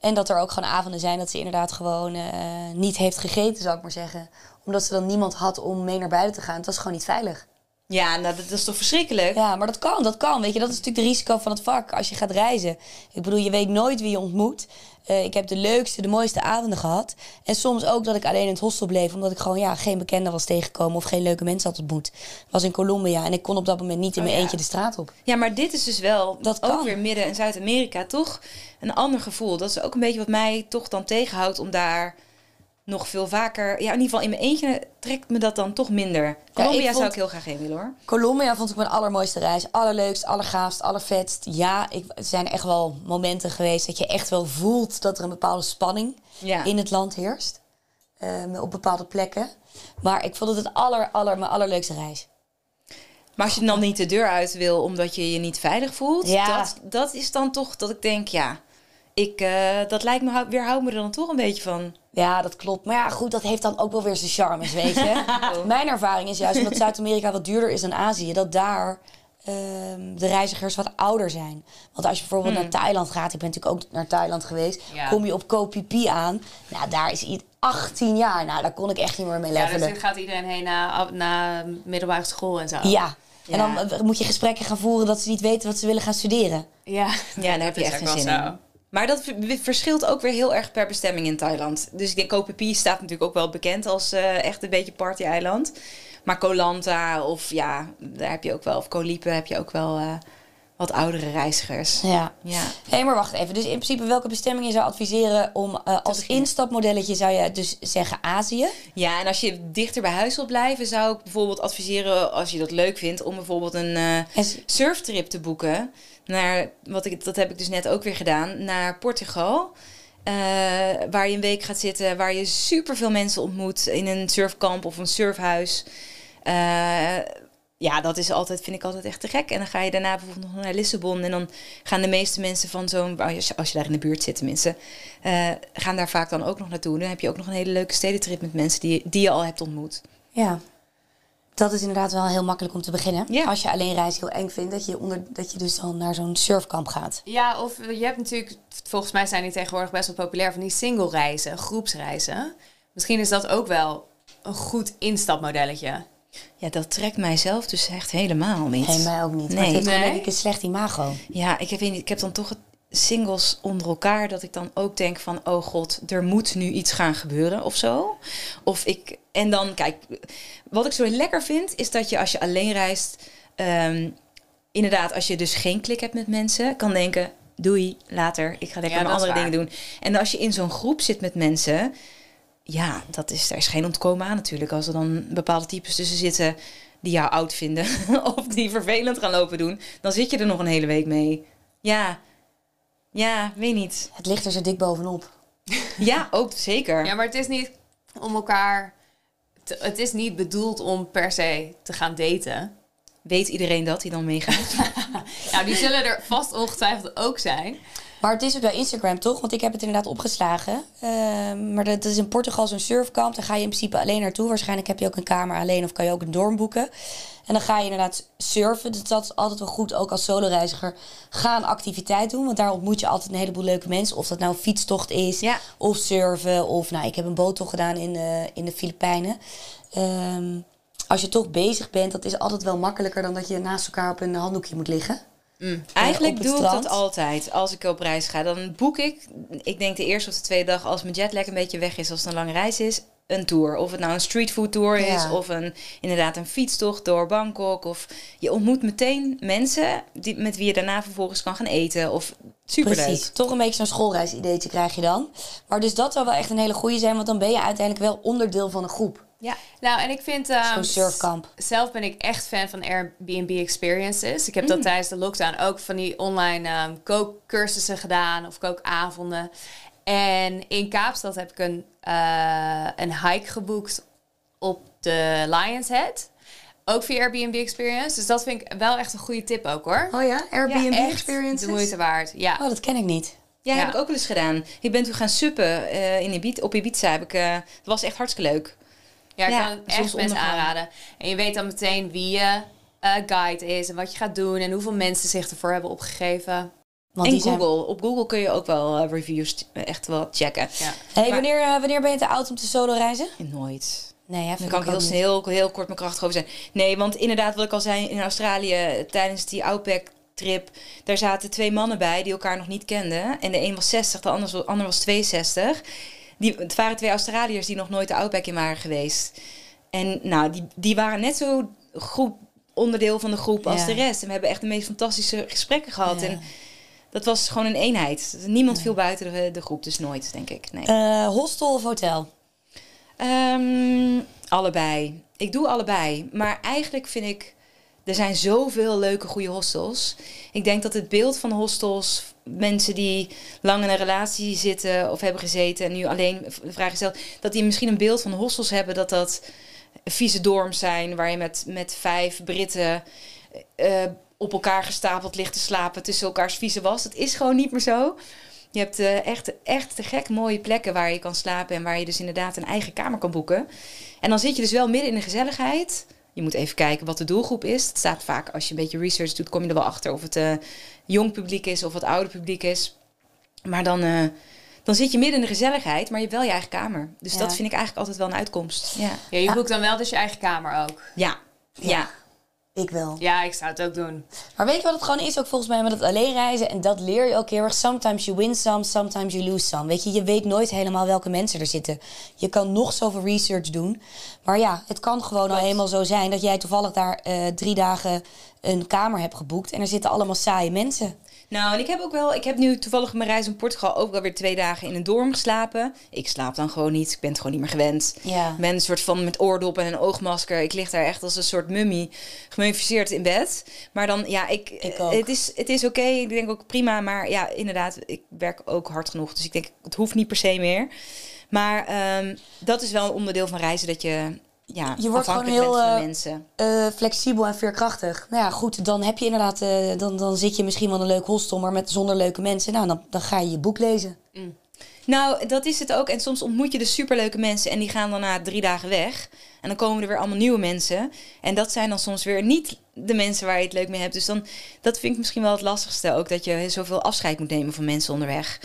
En dat er ook gewoon avonden zijn dat ze inderdaad gewoon eh, niet heeft gegeten, zou ik maar zeggen. Omdat ze dan niemand had om mee naar buiten te gaan. Het was gewoon niet veilig. Ja, nou, dat, is toch verschrikkelijk? Ja, maar dat kan, dat kan. Weet je, dat is natuurlijk de risico van het vak als je gaat reizen. Ik bedoel, je weet nooit wie je ontmoet. Eh, ik heb de leukste, de mooiste avonden gehad. En soms ook dat ik alleen in het hostel bleef, omdat ik gewoon ja, geen bekende was tegengekomen of geen leuke mensen had ontmoet. Ik was in Colombia en ik kon op dat moment niet in Oh, mijn ja. eentje de straat op. Ja, maar dit is dus wel Dat ook kan. weer Midden- en Zuid-Amerika toch een ander gevoel. Dat is ook een beetje wat mij toch dan tegenhoudt om daar nog veel vaker... Ja, in ieder geval in mijn eentje trekt me dat dan toch minder. Colombia zou ik heel graag heen willen hoor. Colombia vond ik mijn allermooiste reis. Allerleukst, allergaafst, allervetst. Ja, ik, er zijn echt wel momenten geweest dat je echt wel voelt dat er een bepaalde spanning Ja. in het land heerst. Ehm, op bepaalde plekken. Maar ik vond het het aller, aller, mijn allerleukste reis. Maar als je dan niet de deur uit wil omdat je je niet veilig voelt, Ja. dat, dat is dan toch dat ik denk, ja, ik, eh, dat lijkt me, weerhoudt me er dan toch een beetje van. Ja, dat klopt. Maar ja, goed, dat heeft dan ook wel weer zijn charmes, weet je. Mijn ervaring is juist omdat Zuid-Amerika wat duurder is dan Azië, dat daar ehm, de reizigers wat ouder zijn. Want als je bijvoorbeeld naar Thailand gaat, ik ben natuurlijk ook naar Thailand geweest, Ja. kom je op Koh Phi Phi aan. Nou, daar is iets 18 jaar. Nou, daar kon ik echt niet meer mee Ja, dus levelen. gaat iedereen heen na, na middelbare school en zo. Ja. En dan moet je gesprekken gaan voeren dat ze niet weten wat ze willen gaan studeren. Ja, Ja, daar heb je is echt geen wel zin zo. in. Maar dat verschilt ook weer heel erg per bestemming in Thailand. Dus ik denk, Koh Phi staat natuurlijk ook wel bekend als eh, echt een beetje party-eiland. Maar Koh Lanta of ja, daar heb je ook wel, of Koh Lipe heb je ook wel eh, wat oudere reizigers. Ja. Ja. Hé, maar wacht even. Dus in principe welke bestemming je zou adviseren om eh, als instapmodelletje zou je dus zeggen Azië? Ja, en als je dichter bij huis wilt blijven, zou ik bijvoorbeeld adviseren, als je dat leuk vindt, om bijvoorbeeld een surftrip te boeken. Naar, wat ik, dat heb ik dus net ook weer gedaan, naar Portugal. Eh, waar je een week gaat zitten, waar je superveel mensen ontmoet in een surfkamp of een surfhuis. Eh, ja, dat is altijd, vind ik altijd echt te gek. En dan ga je daarna bijvoorbeeld nog naar Lissabon. En dan gaan de meeste mensen van zo'n, als als je daar in de buurt zit tenminste, eh, gaan daar vaak dan ook nog naartoe. Dan heb je ook nog een hele leuke stedentrip met mensen die, die je al hebt ontmoet. Ja. Dat is inderdaad wel heel makkelijk om te beginnen. Ja. Als je alleen reis heel eng vindt, dat je, onder, dat je dus dan naar zo'n surfkamp gaat. Ja, of je hebt natuurlijk, volgens mij zijn die tegenwoordig best wel populair van die single reizen, groepsreizen. Misschien is dat ook wel een goed instapmodelletje. Ja, dat trekt mijzelf dus echt helemaal niet. Nee, mij ook niet. Maar Nee. het heeft gewoon Nee? denk ik een slecht imago. Ja, ik, heb, weet niet, ik heb dan toch het singles onder elkaar dat ik dan ook denk van oh god, er moet nu iets gaan gebeuren of zo. Of ik en dan kijk, wat ik zo lekker vind is dat je als je alleen reist, ehm, inderdaad als je dus geen klik hebt met mensen, kan denken doei later, ik ga lekker Ja, mijn andere dingen doen. En als je in zo'n groep zit met mensen, ja, dat is, daar is geen ontkomen aan natuurlijk. Als er dan bepaalde types tussen zitten die jou oud vinden of die vervelend gaan lopen doen, dan zit je er nog een hele week mee. Ja, ja, weet niet. Het ligt er zo dik bovenop. Ja, ook zeker. Ja, maar het is niet om elkaar... te- het is niet bedoeld om per se te gaan daten. Weet iedereen dat hij dan meegaat? Nou, die zullen er vast ongetwijfeld ook zijn. Maar het is ook wel Instagram, toch? Want ik heb het inderdaad opgeslagen. Ehm, maar dat, is in Portugal zo'n surfkamp. Daar ga je in principe alleen naartoe. Waarschijnlijk heb je ook een kamer alleen of kan je ook een dorm boeken. En dan ga je inderdaad surfen. Dus dat is altijd wel goed, ook als soloreiziger. Ga een activiteit doen, want daar ontmoet je altijd een heleboel leuke mensen. Of dat nou een fietstocht is, Ja. of surfen. Of nou, ik heb een boottocht gedaan in, eh, in de Filipijnen. Ehm, als je toch bezig bent, dat is altijd wel makkelijker dan dat je naast elkaar op een handdoekje moet liggen. Eigenlijk op het doe ik dat altijd als ik op reis ga. Dan boek ik, ik denk de eerste of de tweede dag, als mijn jetlag een beetje weg is, als het een lange reis is, een tour. Of het nou een streetfood tour is, of een, inderdaad een fietstocht door Bangkok. Of je ontmoet meteen mensen die, met wie je daarna vervolgens kan gaan eten. Of superleuk. Precies. Toch een beetje zo'n schoolreisideetje krijg je dan. Maar dus dat zou wel echt een hele goede zijn, want dan ben je uiteindelijk wel onderdeel van een groep. Ja. Nou, en ik vind... ehm, Zo'n surfkamp. Zelf ben ik echt fan van Airbnb experiences. Ik heb dat tijdens de lockdown ook van die online ehm, kookcursussen gedaan of kookavonden. En in Kaapstad heb ik een, eh, een hike geboekt op de Lions Head. Ook via Airbnb Experience. Dus dat vind ik wel echt een goede tip ook hoor. Oh ja, Airbnb echt experiences? De moeite waard. Ja. Oh, dat ken ik niet. Ja, Ja. heb ik ook wel eens gedaan. Ik ben toen gaan suppen eh, in Ibiza, op Ibiza. Heb ik, eh, dat was echt hartstikke leuk. Ja, ik Ja, kan het echt mensen zonsondergang. aanraden. En je weet dan meteen wie je eh, guide is en wat je gaat doen en hoeveel mensen zich ervoor hebben opgegeven. Want en die zijn... Google. Op Google kun je ook wel eh, reviews t- echt wel checken. Ja. Hey, Maar- wanneer, eh, wanneer ben je te oud om te solo reizen? Nooit. Nee, ja, Dan kan ik heel, niet. heel, heel kort mijn kracht over zijn. Nee, want inderdaad, wat ik al zei in Australië tijdens die Outback-trip, daar zaten twee mannen bij die elkaar nog niet kenden. En de een was 60, de ander was, ander was 62. Die, het waren twee Australiërs die nog nooit de Outback in waren geweest. En nou, die, die waren net zo goed onderdeel van de groep als Ja. de rest. En we hebben echt de meest fantastische gesprekken gehad. Ja. En dat was gewoon een eenheid. Niemand viel buiten de, de groep, dus nooit, denk ik. Nee. Eh, hostel of hotel? Ehm, allebei. Ik doe allebei. Maar eigenlijk vind ik... Er zijn zoveel leuke, goede hostels. Ik denk dat het beeld van hostels... Mensen die lang in een relatie zitten of hebben gezeten... en nu alleen vraag stelt... dat die misschien een beeld van hostels hebben... dat dat vieze dorms zijn... waar je met, met vijf Britten... eh, op elkaar gestapeld ligt te slapen... tussen elkaars vieze was. Dat is gewoon niet meer zo. Je hebt eh, echt, echt te gek mooie plekken waar je kan slapen en waar je dus inderdaad een eigen kamer kan boeken. En dan zit je dus wel midden in de gezelligheid. Je moet even kijken wat de doelgroep is. Het staat vaak, als je een beetje research doet, kom je er wel achter of het eh, jong publiek is of het oude publiek is. Maar dan, eh, dan zit je midden in de gezelligheid, maar je hebt wel je eigen kamer. Dus Ja. dat vind ik eigenlijk altijd wel een uitkomst. Ja. Ja, je boekt dan wel dus je eigen kamer ook. Ja. Ja. Ik wel. Ja, ik zou het ook doen. Maar weet je wat het gewoon is ook volgens mij met het alleen reizen? En dat leer je ook heel erg. Sometimes you win some, sometimes you lose some. Weet je, je weet nooit helemaal welke mensen er zitten. Je kan nog zoveel research doen. Maar ja, het kan gewoon al eenmaal zo zijn... dat jij toevallig daar eh, drie dagen een kamer hebt geboekt... en er zitten allemaal saaie mensen. Nou, en ik heb ook wel, ik heb nu toevallig mijn reis in Portugal ook wel weer twee dagen in een dorm geslapen. Ik slaap dan gewoon niet, ik ben het gewoon niet meer gewend. Ja. Ik ben een soort van met oordop en een oogmasker. Ik lig daar echt als een soort mummie, gemummificeerd in bed. Maar dan, ja, ik, Ik ook. het is, het is oké. Ik denk ook prima, maar ja, inderdaad, ik werk ook hard genoeg. Dus ik denk, het hoeft niet per se meer. Maar ehm, dat is wel een onderdeel van reizen, dat je, ja, Je wordt gewoon heel, de eh, mensen. Eh, flexibel en veerkrachtig. Nou ja, goed, dan heb je inderdaad... eh, dan, dan zit je misschien wel een leuk hostel... maar met, zonder leuke mensen. Nou, dan, dan ga je je boek lezen. Nou, dat is het ook. En soms ontmoet je dus superleuke mensen en die gaan dan na drie dagen weg. En dan komen er weer allemaal nieuwe mensen. En dat zijn dan soms weer niet de mensen waar je het leuk mee hebt. Dus dan, dat vind ik misschien wel het lastigste ook. Dat je zoveel afscheid moet nemen van mensen onderweg.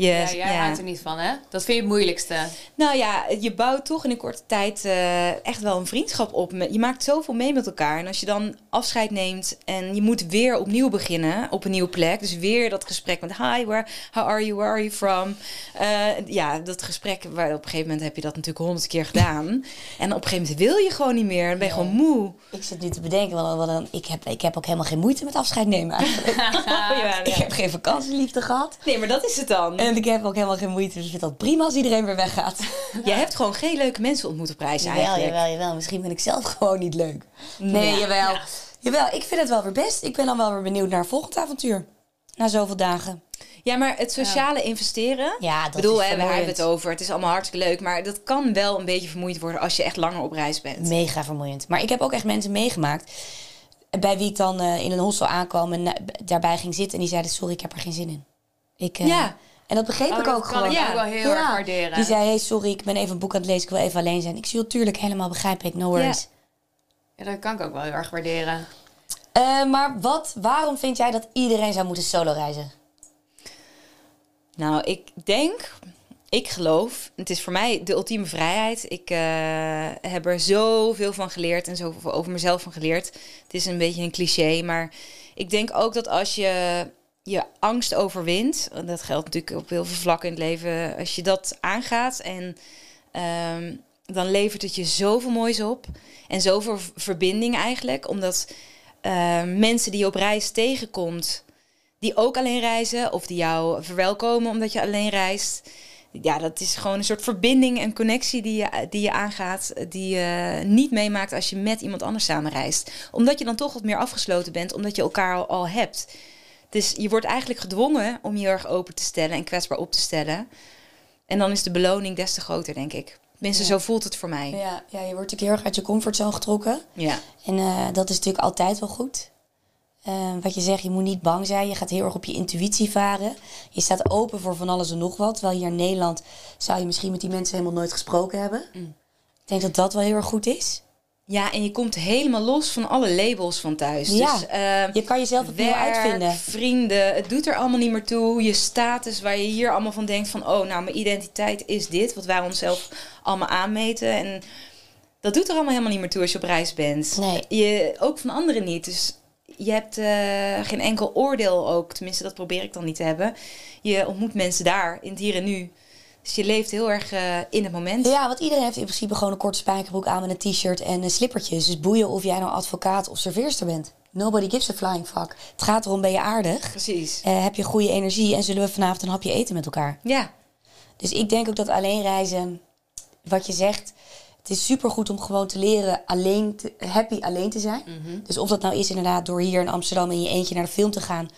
Yes, ja, jij houdt er niet van, hè? Dat vind je het moeilijkste. Nou ja, je bouwt toch in een korte tijd eh, echt wel een vriendschap op. Je maakt zoveel mee met elkaar. En als je dan afscheid neemt en je moet weer opnieuw beginnen op een nieuwe plek. Dus weer dat gesprek met hi, where, how are you, where are you from? Eh, ja, dat gesprek, waar op een gegeven moment heb je dat natuurlijk honderd keer gedaan. En op een gegeven moment wil je gewoon niet meer. Dan ben je gewoon moe. Ik zit nu te bedenken, want, want dan- ik, heb, ik heb ook helemaal geen moeite met afscheid nemen ja, Ik heb geen vakantieliefde gehad. Nee, maar dat is het dan. En ik heb ook helemaal geen moeite. Dus ik vind dat prima als iedereen weer weggaat. Jij hebt gewoon geen leuke mensen ontmoet op reis Jawel, eigenlijk. jawel, jawel. Misschien ben ik zelf gewoon niet leuk. Nee, Ja. jawel. Jawel, ik vind het wel weer best. Ik ben dan wel weer benieuwd naar volgend avontuur. Na zoveel dagen. Ja, maar het sociale investeren. Ja, dat Ik bedoel, is hè, we vermoeiend. hebben het over. Het is allemaal hartstikke leuk. Maar dat kan wel een beetje vermoeid worden als je echt langer op reis bent. Mega vermoeiend. Maar ik heb ook echt mensen meegemaakt. Bij wie ik dan eh, in een hostel aankwam en eh, daarbij ging zitten. En die zeiden, sorry, ik heb er geen zin in. Ik, eh, Ja. En dat begreep Oh, ik dat ook kan gewoon. ik Ja. ook wel heel erg waarderen. Die zei, hey, sorry, ik ben even een boek aan het lezen. Ik wil even alleen zijn. Ik zie tuurlijk helemaal begrijp ik. No worries. Ja, dat kan ik ook wel heel erg waarderen. Eh, maar wat, waarom vind jij dat iedereen zou moeten solo reizen? Nou, ik denk, ik geloof, het is voor mij de ultieme vrijheid. Ik eh, heb er zoveel van geleerd en zoveel over mezelf van geleerd. Het is een beetje een cliché, maar ik denk ook dat als je je angst overwint, dat geldt natuurlijk op heel veel vlakken in het leven, als je dat aangaat en ehm, dan levert het je zoveel moois op en zoveel verbinding eigenlijk, omdat eh, mensen die je op reis tegenkomt, die ook alleen reizen of die jou verwelkomen omdat je alleen reist. Ja, dat is gewoon een soort verbinding en connectie die je, die je aangaat, die je niet meemaakt als je met iemand anders samen reist. Omdat je dan toch wat meer afgesloten bent, omdat je elkaar al hebt. Dus je wordt eigenlijk gedwongen om je erg open te stellen en kwetsbaar op te stellen. En dan is de beloning des te groter, denk ik. Tenminste, zo voelt het voor mij. Ja, ja, je wordt natuurlijk heel erg uit je comfortzone getrokken. Ja. En eh, dat is natuurlijk altijd wel goed. Eh, wat je zegt, je moet niet bang zijn. Je gaat heel erg op je intuïtie varen. Je staat open voor van alles en nog wat. Terwijl hier in Nederland zou je misschien met die mensen helemaal nooit gesproken hebben. Mm. Ik denk dat dat wel heel erg goed is. Ja, en je komt helemaal los van alle labels van thuis. Ja, Dus, ehm, Je kan jezelf opnieuw werk, uitvinden. vrienden, het doet er allemaal niet meer toe. Je status waar je hier allemaal van denkt van... oh, nou, mijn identiteit is dit, wat wij onszelf allemaal aanmeten. En dat doet er allemaal helemaal niet meer toe als je op reis bent. Nee. Je, ook van anderen niet. Dus je hebt eh, geen enkel oordeel ook. Tenminste, dat probeer ik dan niet te hebben. Je ontmoet mensen daar, in het hier en nu. Dus je leeft heel erg eh, in het moment. Ja, want iedereen heeft in principe gewoon een korte spijkerbroek aan met een t-shirt en een slippertjes. Dus boeien of jij nou advocaat of serveerster bent. Nobody gives a flying fuck. Het gaat erom, ben je aardig? Precies. Eh, heb je goede energie en zullen we vanavond een hapje eten met elkaar? Ja, Dus ik denk ook dat alleen reizen, wat je zegt, het is supergoed om gewoon te leren alleen te, happy alleen te zijn. Dus of dat nou is inderdaad door hier in Amsterdam in je eentje naar de film te gaan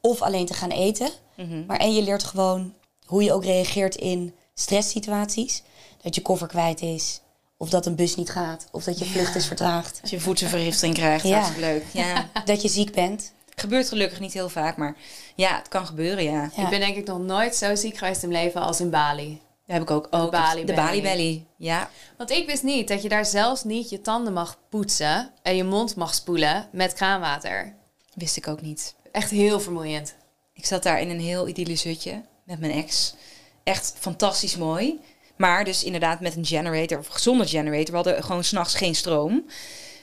of alleen te gaan eten. Maar en je leert gewoon hoe je ook reageert in stresssituaties. Dat je koffer kwijt is, of dat een bus niet gaat, of dat je vlucht is vertraagd. als je voedselvergiftiging krijgt, Ja. hartstikke leuk. Ja. Dat je ziek bent. Gebeurt gelukkig niet heel vaak, maar ja, het kan gebeuren, ja. Ja. Ik ben denk ik nog nooit zo ziek geweest in mijn leven als in Bali. Dat heb ik ook. ook Bali de. Bali Belly. Ja. Want ik wist niet dat je daar zelfs niet je tanden mag poetsen en je mond mag spoelen met kraanwater. Wist ik ook niet. Echt heel vermoeiend. Ik zat daar in een heel idyllisch hutje met mijn ex. Echt fantastisch mooi. Maar dus inderdaad met een generator, of zonder generator. We hadden gewoon s'nachts geen stroom.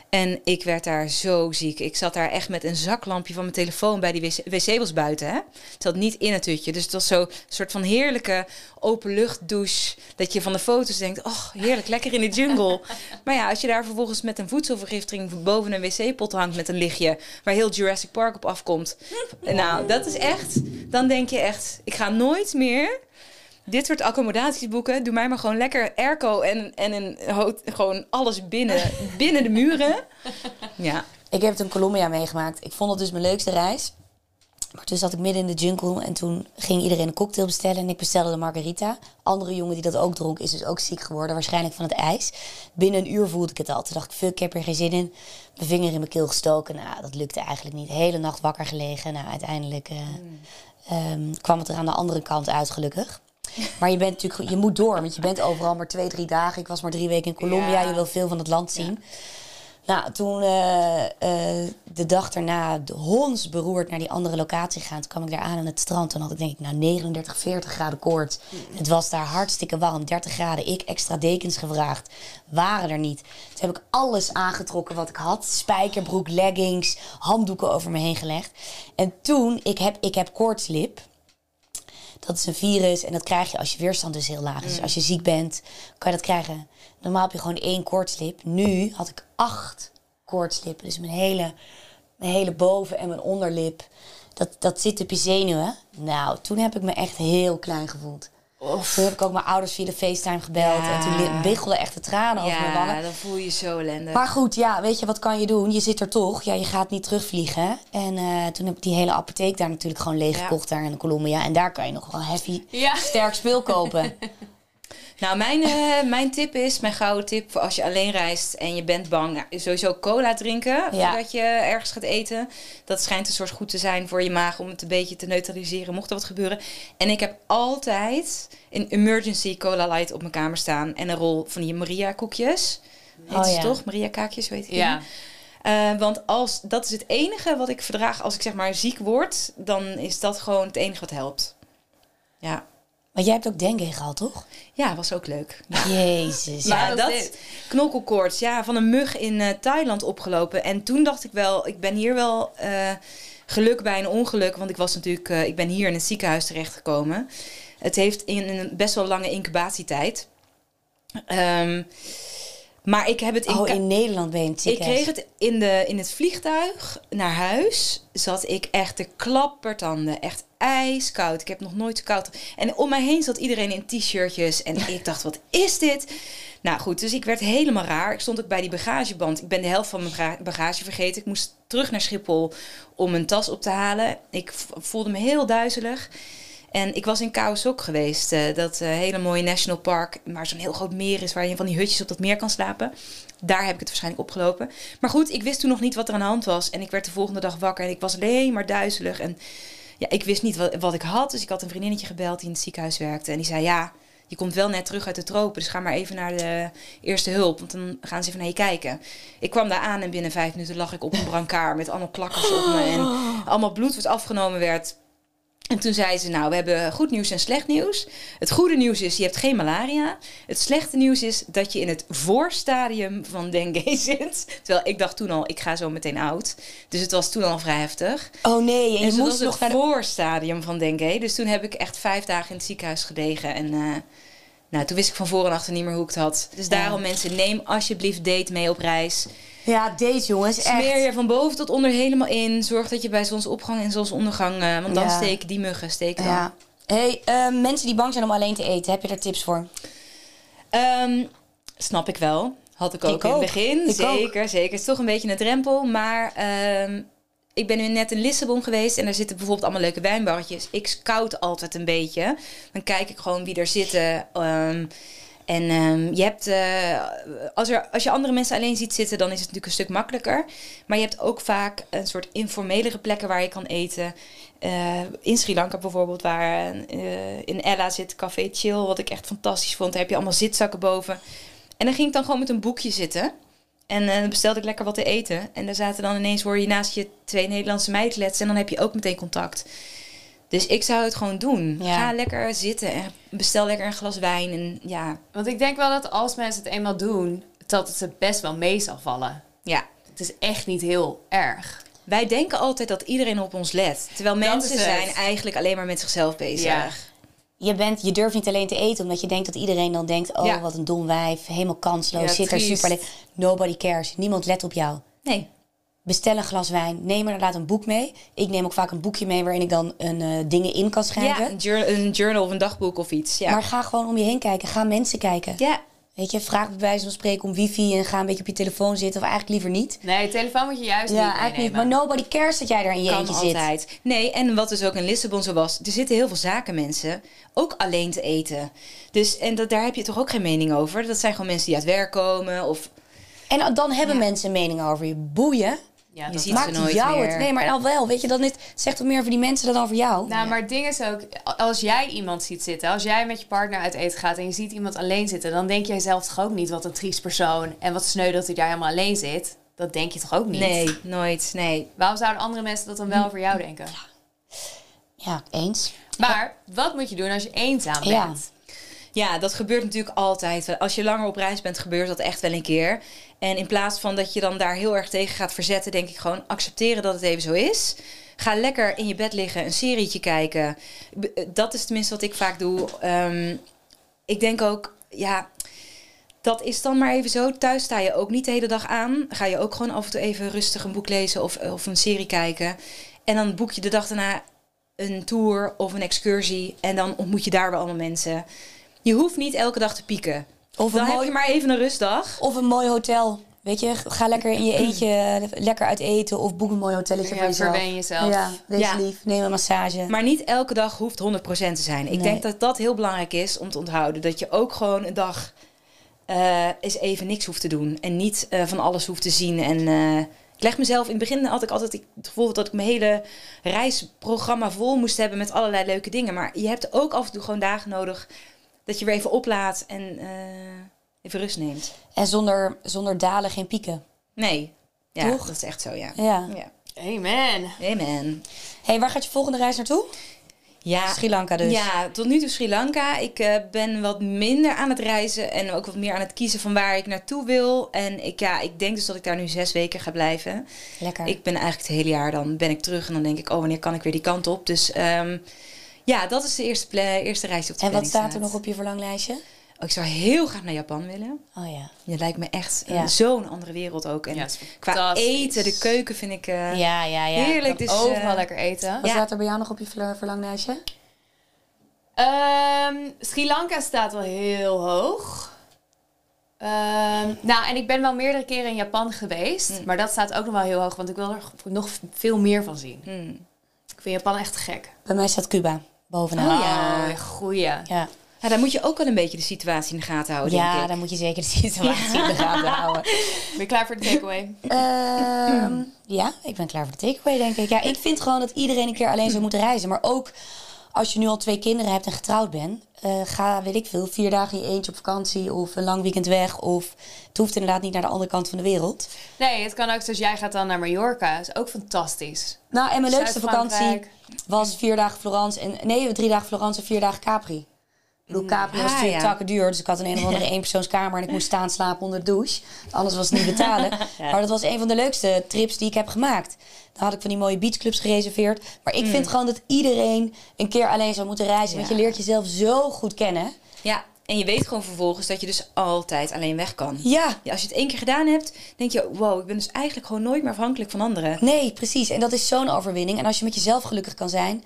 En ik werd daar zo ziek. Ik zat daar echt met een zaklampje van mijn telefoon bij die wc. wc was buiten, hè? Het zat niet in het hutje. Dus het was zo een soort van heerlijke openluchtdouche. Dat je van de foto's denkt, oh, heerlijk, lekker in de jungle. maar ja, als je daar vervolgens met een voedselvergiftiging boven een wc-pot hangt met een lichtje... waar heel Jurassic Park op afkomt. nou, dat is echt... Dan denk je echt, ik ga nooit meer dit soort accommodaties boeken. Doe mij maar gewoon lekker airco en, en een gewoon alles binnen, binnen de muren. Ja. Ik heb het in Colombia meegemaakt. Ik vond het dus mijn leukste reis. Maar toen zat ik midden in de jungle en toen ging iedereen een cocktail bestellen. En ik bestelde de margarita. Andere jongen die dat ook dronk is dus ook ziek geworden. Waarschijnlijk van het ijs. Binnen een uur voelde ik het al. Toen dacht ik, fuck, ik heb er geen zin in. Mijn vinger in mijn keel gestoken. Nou, dat lukte eigenlijk niet. De hele nacht wakker gelegen. Nou, uiteindelijk eh, ehm, kwam het er aan de andere kant uit, gelukkig. Maar je, bent natuurlijk, je moet door, want je bent overal maar twee, drie dagen. Ik was maar drie weken in Colombia. Ja. Je wil veel van het land zien. Nou, toen uh, uh, de dag daarna de hons beroerd naar die andere locatie gaan. Toen kwam ik daar aan aan het strand. Toen had ik denk ik nou 39, 40 graden koorts. Het was daar hartstikke warm, 30 graden. Ik extra dekens gevraagd. Waren er niet. Toen heb ik alles aangetrokken wat ik had. Spijkerbroek, leggings, handdoeken over me heen gelegd. En toen, ik heb, ik heb koortslip. Dat is een virus en dat krijg je als je weerstand dus heel laag is. Dus als je ziek bent, kan je dat krijgen. Normaal heb je gewoon één koortslip. Nu had ik acht koortslippen. Dus mijn hele, mijn hele boven- en mijn onderlip. Dat, dat zit op je zenuwen. Nou, toen heb ik me echt heel klein gevoeld. Of. Toen heb ik ook mijn ouders via de FaceTime gebeld. En toen biggelden echt de tranen over mijn wangen. Ja, dan voel je je zo ellendig. Maar goed, ja, weet je, wat kan je doen? Je zit er toch. Ja, je gaat niet terugvliegen. En uh, toen heb ik die hele apotheek daar natuurlijk gewoon leeggekocht. Ja. Daar in Colombia. En daar kan je nog wel heavy, sterk spul kopen. Nou, mijn, uh, mijn tip is, mijn gouden tip voor als je alleen reist en je bent bang. Nou, sowieso cola drinken voordat je ergens gaat eten. Dat schijnt een soort goed te zijn voor je maag om het een beetje te neutraliseren mocht er wat gebeuren. En ik heb altijd een emergency cola light op mijn kamer staan en een rol van die Maria koekjes. Heet oh, ja. toch? Maria kaakjes, weet ik Ja. Uh, want als, dat is het enige wat ik verdraag als ik zeg maar ziek word, dan is dat gewoon het enige wat helpt. Ja. Maar jij hebt ook dengue gehad, toch? Ja, was ook leuk. Jezus. ja, dat knokkelkoorts. Ja, van een mug in uh, Thailand opgelopen. En toen dacht ik wel, ik ben hier wel uh, geluk bij een ongeluk. Want ik was natuurlijk, uh, ik ben hier in het ziekenhuis terechtgekomen. Het heeft in een best wel lange incubatietijd. Um, maar ik heb het in, oh, in Nederland ben je het Ik kreeg het in, de, in het vliegtuig naar huis. Zat ik echt de klappertanden. Echt ijskoud. Ik heb nog nooit zo koud. En om mij heen zat iedereen in t-shirtjes. En ik dacht, wat is dit? Nou goed, dus ik werd helemaal raar. Ik stond ook bij die bagageband. Ik ben de helft van mijn bagage vergeten. Ik moest terug naar Schiphol om mijn tas op te halen. Ik voelde me heel duizelig. En ik was in Kaosok geweest, uh, dat uh, hele mooie national park, waar zo'n heel groot meer is, waar je van die hutjes op dat meer kan slapen. Daar heb ik het waarschijnlijk opgelopen. Maar goed, ik wist toen nog niet wat er aan de hand was. En ik werd de volgende dag wakker en ik was alleen maar duizelig. En ja, ik wist niet wat, wat ik had. Dus ik had een vriendinnetje gebeld die in het ziekenhuis werkte. En die zei, ja, je komt wel net terug uit de tropen, dus ga maar even naar de eerste hulp, want dan gaan ze even naar je kijken. Ik kwam daar aan en binnen vijf minuten lag ik op een brancard met allemaal klakkers op me en allemaal bloed wat afgenomen werd. En toen zei ze, nou, we hebben goed nieuws en slecht nieuws. Het goede nieuws is, je hebt geen malaria. Het slechte nieuws is dat je in het voorstadium van dengue zit. Terwijl ik dacht toen al, ik ga zo meteen oud. Dus het was toen al vrij heftig. Oh nee, en je moest was nog het voorstadium van dengue. Dus toen heb ik echt vijf dagen in het ziekenhuis gelegen. En uh, nou, toen wist ik van voor en achter niet meer hoe ik het had. Dus daarom mensen, neem alsjeblieft date mee op reis. Ja, deze jongens, echt. Smeer je van boven tot onder helemaal in. Zorg dat je bij zonsopgang en zonsondergang... Uh, want dan ja. steken die muggen, steken dan. Ja. hey, uh, mensen die bang zijn om alleen te eten, heb je er tips voor? Um, snap ik wel. Had ik ook ik in het begin. Ik zeker, ook. zeker. Het is toch een beetje een drempel. Maar um, ik ben nu net in Lissabon geweest en daar zitten bijvoorbeeld allemaal leuke wijnbarretjes. Ik scout altijd een beetje. Dan kijk ik gewoon wie er zitten. Um, en um, je hebt, uh, als, er, als je andere mensen alleen ziet zitten, dan is het natuurlijk een stuk makkelijker. Maar je hebt ook vaak een soort informelere plekken waar je kan eten. Uh, in Sri Lanka bijvoorbeeld, waar uh, in Ella zit Café Chill, wat ik echt fantastisch vond. Daar heb je allemaal zitzakken boven. En dan ging ik dan gewoon met een boekje zitten. En dan bestelde ik lekker wat te eten. En daar zaten dan ineens, hoor je naast je twee Nederlandse meiden kletsen. En dan heb je ook meteen contact. Dus ik zou het gewoon doen. Ja. Ga lekker zitten en bestel lekker een glas wijn. En, ja. Want ik denk wel dat als mensen het eenmaal doen, dat het ze best wel mee zal vallen. Ja. Het is echt niet heel erg. Wij denken altijd dat iedereen op ons let. Terwijl mensen zijn eigenlijk alleen maar met zichzelf bezig. Ja. Je, bent, je durft niet alleen te eten, omdat je denkt dat iedereen dan denkt... oh, ja. wat een dom wijf, helemaal kansloos, ja, zit er super... Nobody cares, niemand let op jou. Nee. Bestel een glas wijn. Neem inderdaad een boek mee. Ik neem ook vaak een boekje mee waarin ik dan een, uh, dingen in kan schrijven. Ja, een journal, een journal of een dagboek of iets. Ja. Maar ga gewoon om je heen kijken. Ga mensen kijken. Ja. Weet je, vraag bij wijze van spreken om wifi en ga een beetje op je telefoon zitten. Of eigenlijk liever niet. Nee, telefoon moet je juist ja, niet eigenlijk niet. Maar nobody cares dat jij daar in je kan eentje altijd. zit. Nee, en wat dus ook in Lissabon zo was. Er zitten heel veel zakenmensen ook alleen te eten. Dus, en dat, daar heb je toch ook geen mening over? Dat zijn gewoon mensen die uit werk komen of... En dan hebben ja. mensen een mening over je. Boeien. Ja, je ziet maakt ze nooit jou meer. het. Nee, maar al wel. Weet je, dat niet, zegt toch meer over die mensen dan over jou? Nou, maar het ding is ook, als jij iemand ziet zitten, als jij met je partner uit eten gaat en je ziet iemand alleen zitten, dan denk jij zelf toch ook niet wat een triest persoon en wat sneu dat hij daar helemaal alleen zit. dat denk je toch ook niet? Nee, nooit. Nee. Waarom zouden andere mensen dat dan wel over jou denken? Ja, eens. Maar wat moet je doen als je eenzaam Ja. bent? Ja, dat gebeurt natuurlijk altijd. Als je langer op reis bent, gebeurt dat echt wel een keer. En in plaats van dat je dan daar heel erg tegen gaat verzetten, denk ik gewoon accepteren dat het even zo is. Ga lekker in je bed liggen, een serietje kijken. Eh, Dat is tenminste wat ik vaak doe. Ehm, ik denk ook, ja, dat is dan maar even zo. Thuis sta je ook niet de hele dag aan. Ga je ook gewoon af en toe even rustig een boek lezen of, of een serie kijken. En dan boek je de dag daarna een tour of een excursie. En dan ontmoet je daar weer allemaal mensen. Je hoeft niet elke dag te pieken. Of Dan een, heb mooi, je maar even een rustdag. of een mooi hotel. Weet je, ga lekker in je eentje lekker uit eten of boek een mooi hotelletje Ja, voor jezelf. verwen jezelf. Ja, wees Ja. lief, neem een massage. Maar niet elke dag hoeft 100% te zijn. Ik Nee. denk dat dat heel belangrijk is om te onthouden. Dat je ook gewoon een dag eh eens even niks hoeft te doen. En niet eh, van alles hoeft te zien. En eh, ik leg mezelf... In het begin had ik altijd het gevoel dat ik mijn hele reisprogramma vol moest hebben... met allerlei leuke dingen. Maar je hebt ook af en toe gewoon dagen nodig... dat je weer even oplaat en eh, even rust neemt. En zonder, zonder dalen geen pieken. Nee. Ja, Toch? dat is echt zo, ja. Ja. ja. Amen. Amen. hey, waar gaat je volgende reis naartoe? Ja, Sri Lanka dus. Ja, tot nu toe Sri Lanka. Ik eh, ben wat minder aan het reizen en ook wat meer aan het kiezen van waar ik naartoe wil. En ik, ja, ik denk dus dat ik daar nu zes weken ga blijven. Lekker. Ik ben eigenlijk het hele jaar, dan ben ik terug en dan denk ik, oh, wanneer kan ik weer die kant op? Dus ehm, ja, dat is de eerste, eerste reis die op de en wat staat er nog op je verlanglijstje? Oh, ik zou heel graag naar Japan willen. Oh ja. Je lijkt me echt Ja. zo'n andere wereld ook. En Ja, qua eten, de keuken vind ik eh, Ja, ja, ja. heerlijk. Dus, Overal eh, lekker eten. Wat Ja. staat er bij jou nog op je ver- verlanglijstje? Ehm, Sri Lanka staat wel heel hoog. Ehm, nou, en ik ben wel meerdere keren in Japan geweest. Mm. Maar dat staat ook nog wel heel hoog, want ik wil er nog veel meer van zien. hmm. Ik vind Japan echt gek. Bij mij staat Cuba bovenaan. Oh, ja. Goeie. Ja, Ja, daar moet je ook wel een beetje de situatie in de gaten houden, denk ja dan moet je zeker de situatie in de gaten houden. Ben je klaar voor de takeaway? Ehm, ja, ik ben klaar voor de takeaway, denk ik. Ja, ik vind gewoon dat iedereen een keer alleen zou moeten reizen. Maar ook als je nu al twee kinderen hebt en getrouwd bent... eh, ga, weet ik veel, vier dagen in je eentje op vakantie... of een lang weekend weg. Of het hoeft inderdaad niet naar de andere kant van de wereld. Nee, het kan ook zoals jij gaat dan naar Mallorca. Dat is ook fantastisch. Nou, en mijn leukste vakantie was vier dagen Florence. En, nee, drie dagen Florence en vier dagen Capri. Bedoel, was Ah, ja. takken duur. Dus ik had een een of andere eenpersoonskamer en ik moest staan slapen onder de douche. Anders was het niet betalen. Maar dat was een van de leukste trips die ik heb gemaakt. Dan had ik van die mooie beachclubs gereserveerd. Maar ik vind gewoon dat iedereen een keer alleen zou moeten reizen. Want je leert jezelf zo goed kennen. Ja, en je weet gewoon vervolgens dat je dus altijd alleen weg kan. Ja, Ja, als je het één keer gedaan hebt, denk je, wow, ik ben dus eigenlijk gewoon nooit meer afhankelijk van anderen. nee, precies. En dat is zo'n overwinning. En als je met jezelf gelukkig kan zijn...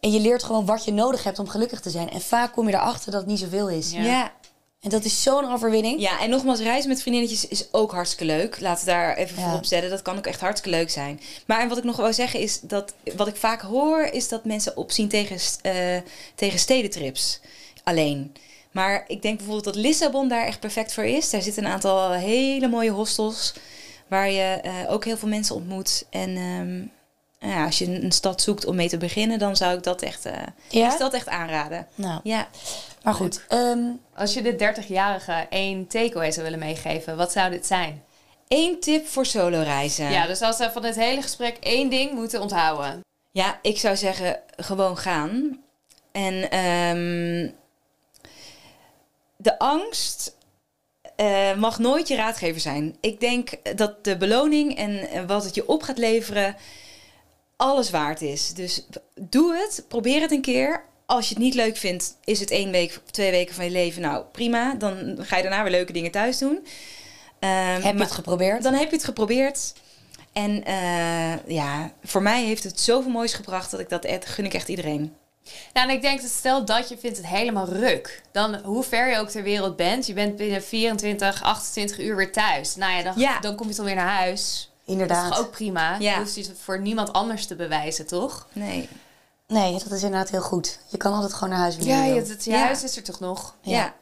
en je leert gewoon wat je nodig hebt om gelukkig te zijn... en vaak kom je erachter dat het niet zoveel is. Ja. Ja. En dat is zo'n overwinning. ja, en nogmaals, reizen met vriendinnetjes is ook hartstikke leuk. Laten we daar even Ja. voor opzetten. Dat kan ook echt hartstikke leuk zijn. Maar en wat ik nog wil zeggen is dat, wat ik vaak hoor, is dat mensen opzien tegen, eh, tegen stedentrips. Alleen. Maar ik denk bijvoorbeeld dat Lissabon daar echt perfect voor is. Daar zitten een aantal hele mooie hostels. Waar je eh, ook heel veel mensen ontmoet. En ehm, ja, als je een stad zoekt om mee te beginnen, dan zou ik dat echt, eh Ja? dat echt aanraden. Nou, Ja. maar goed. ehm, Als je de 30-jarige één takeaway zou willen meegeven, wat zou dit zijn? Eén tip voor solo reizen. Ja, dus als we van dit hele gesprek één ding moeten onthouden. Ja, ik zou zeggen gewoon gaan. En ehm, de angst eh, mag nooit je raadgever zijn. Ik denk dat de beloning en eh, wat het je op gaat leveren alles waard is. Dus doe het, probeer het een keer. Als je het niet leuk vindt, is het één week, twee weken van je leven. Nou, prima. Dan ga je daarna weer leuke dingen thuis doen. Ehm, heb je het geprobeerd? dan heb je het geprobeerd. En eh, ja, voor mij heeft het zoveel moois gebracht dat ik dat echt, gun ik echt iedereen. Nou, en ik denk dat stel dat je vindt het helemaal ruk. Dan hoe ver je ook ter wereld bent, je bent binnen 24, 28 uur weer thuis. Nou ja, dan, Ja. dan kom je dan weer naar huis. Dat is Inderdaad. toch ook prima? Ja. Je hoeft het voor niemand anders te bewijzen, toch? Nee. Nee, dat is inderdaad heel goed. Je kan altijd gewoon naar huis wanneer Ja, je het, je Ja. huis is er toch nog? Ja.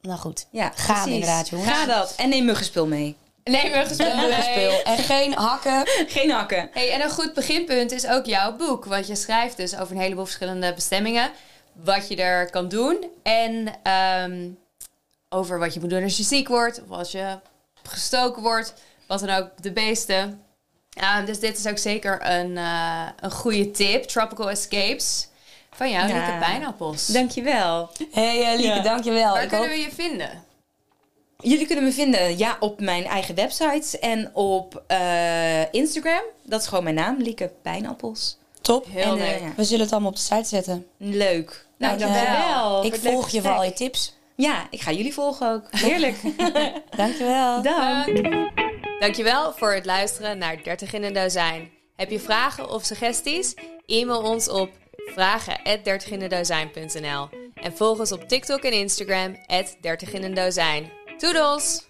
Nou goed. ja precies. inderdaad, jongens. Ga dat. En neem muggenspul mee. Nee, we gespeeld. Speel. En geen hakken. Geen hakken. Hey, en een goed beginpunt is ook jouw boek. Want je schrijft dus over een heleboel verschillende bestemmingen. Wat je er kan doen. En ehm, over wat je moet doen als je ziek wordt. Of als je gestoken wordt. Wat dan ook, de beesten. Uh, dus dit is ook zeker een, uh, een goede tip. Tropical Escapes van jou, ja. Lieke Pijnappels. Dankjewel. Hey uh, Lieke, ja. dankjewel. Waar Ik kunnen hoop... we je vinden? Jullie kunnen me vinden ja, op mijn eigen websites en op uh, Instagram. Dat is gewoon mijn naam, Lieke Pijnappels. Top. Heel en, leuk. we zullen het allemaal op de site zetten. Leuk. Nou, dankjewel. Ik volg je voor al je tips. Ja, ik ga jullie volgen ook. Heerlijk. dankjewel. Dank. Dankjewel voor het luisteren naar 30 in een dozijn. Heb je vragen of suggesties? E-mail ons op vragen@dertiginendozijn.nl en volg ons op TikTok en Instagram 30 in een dozijn. Toedels!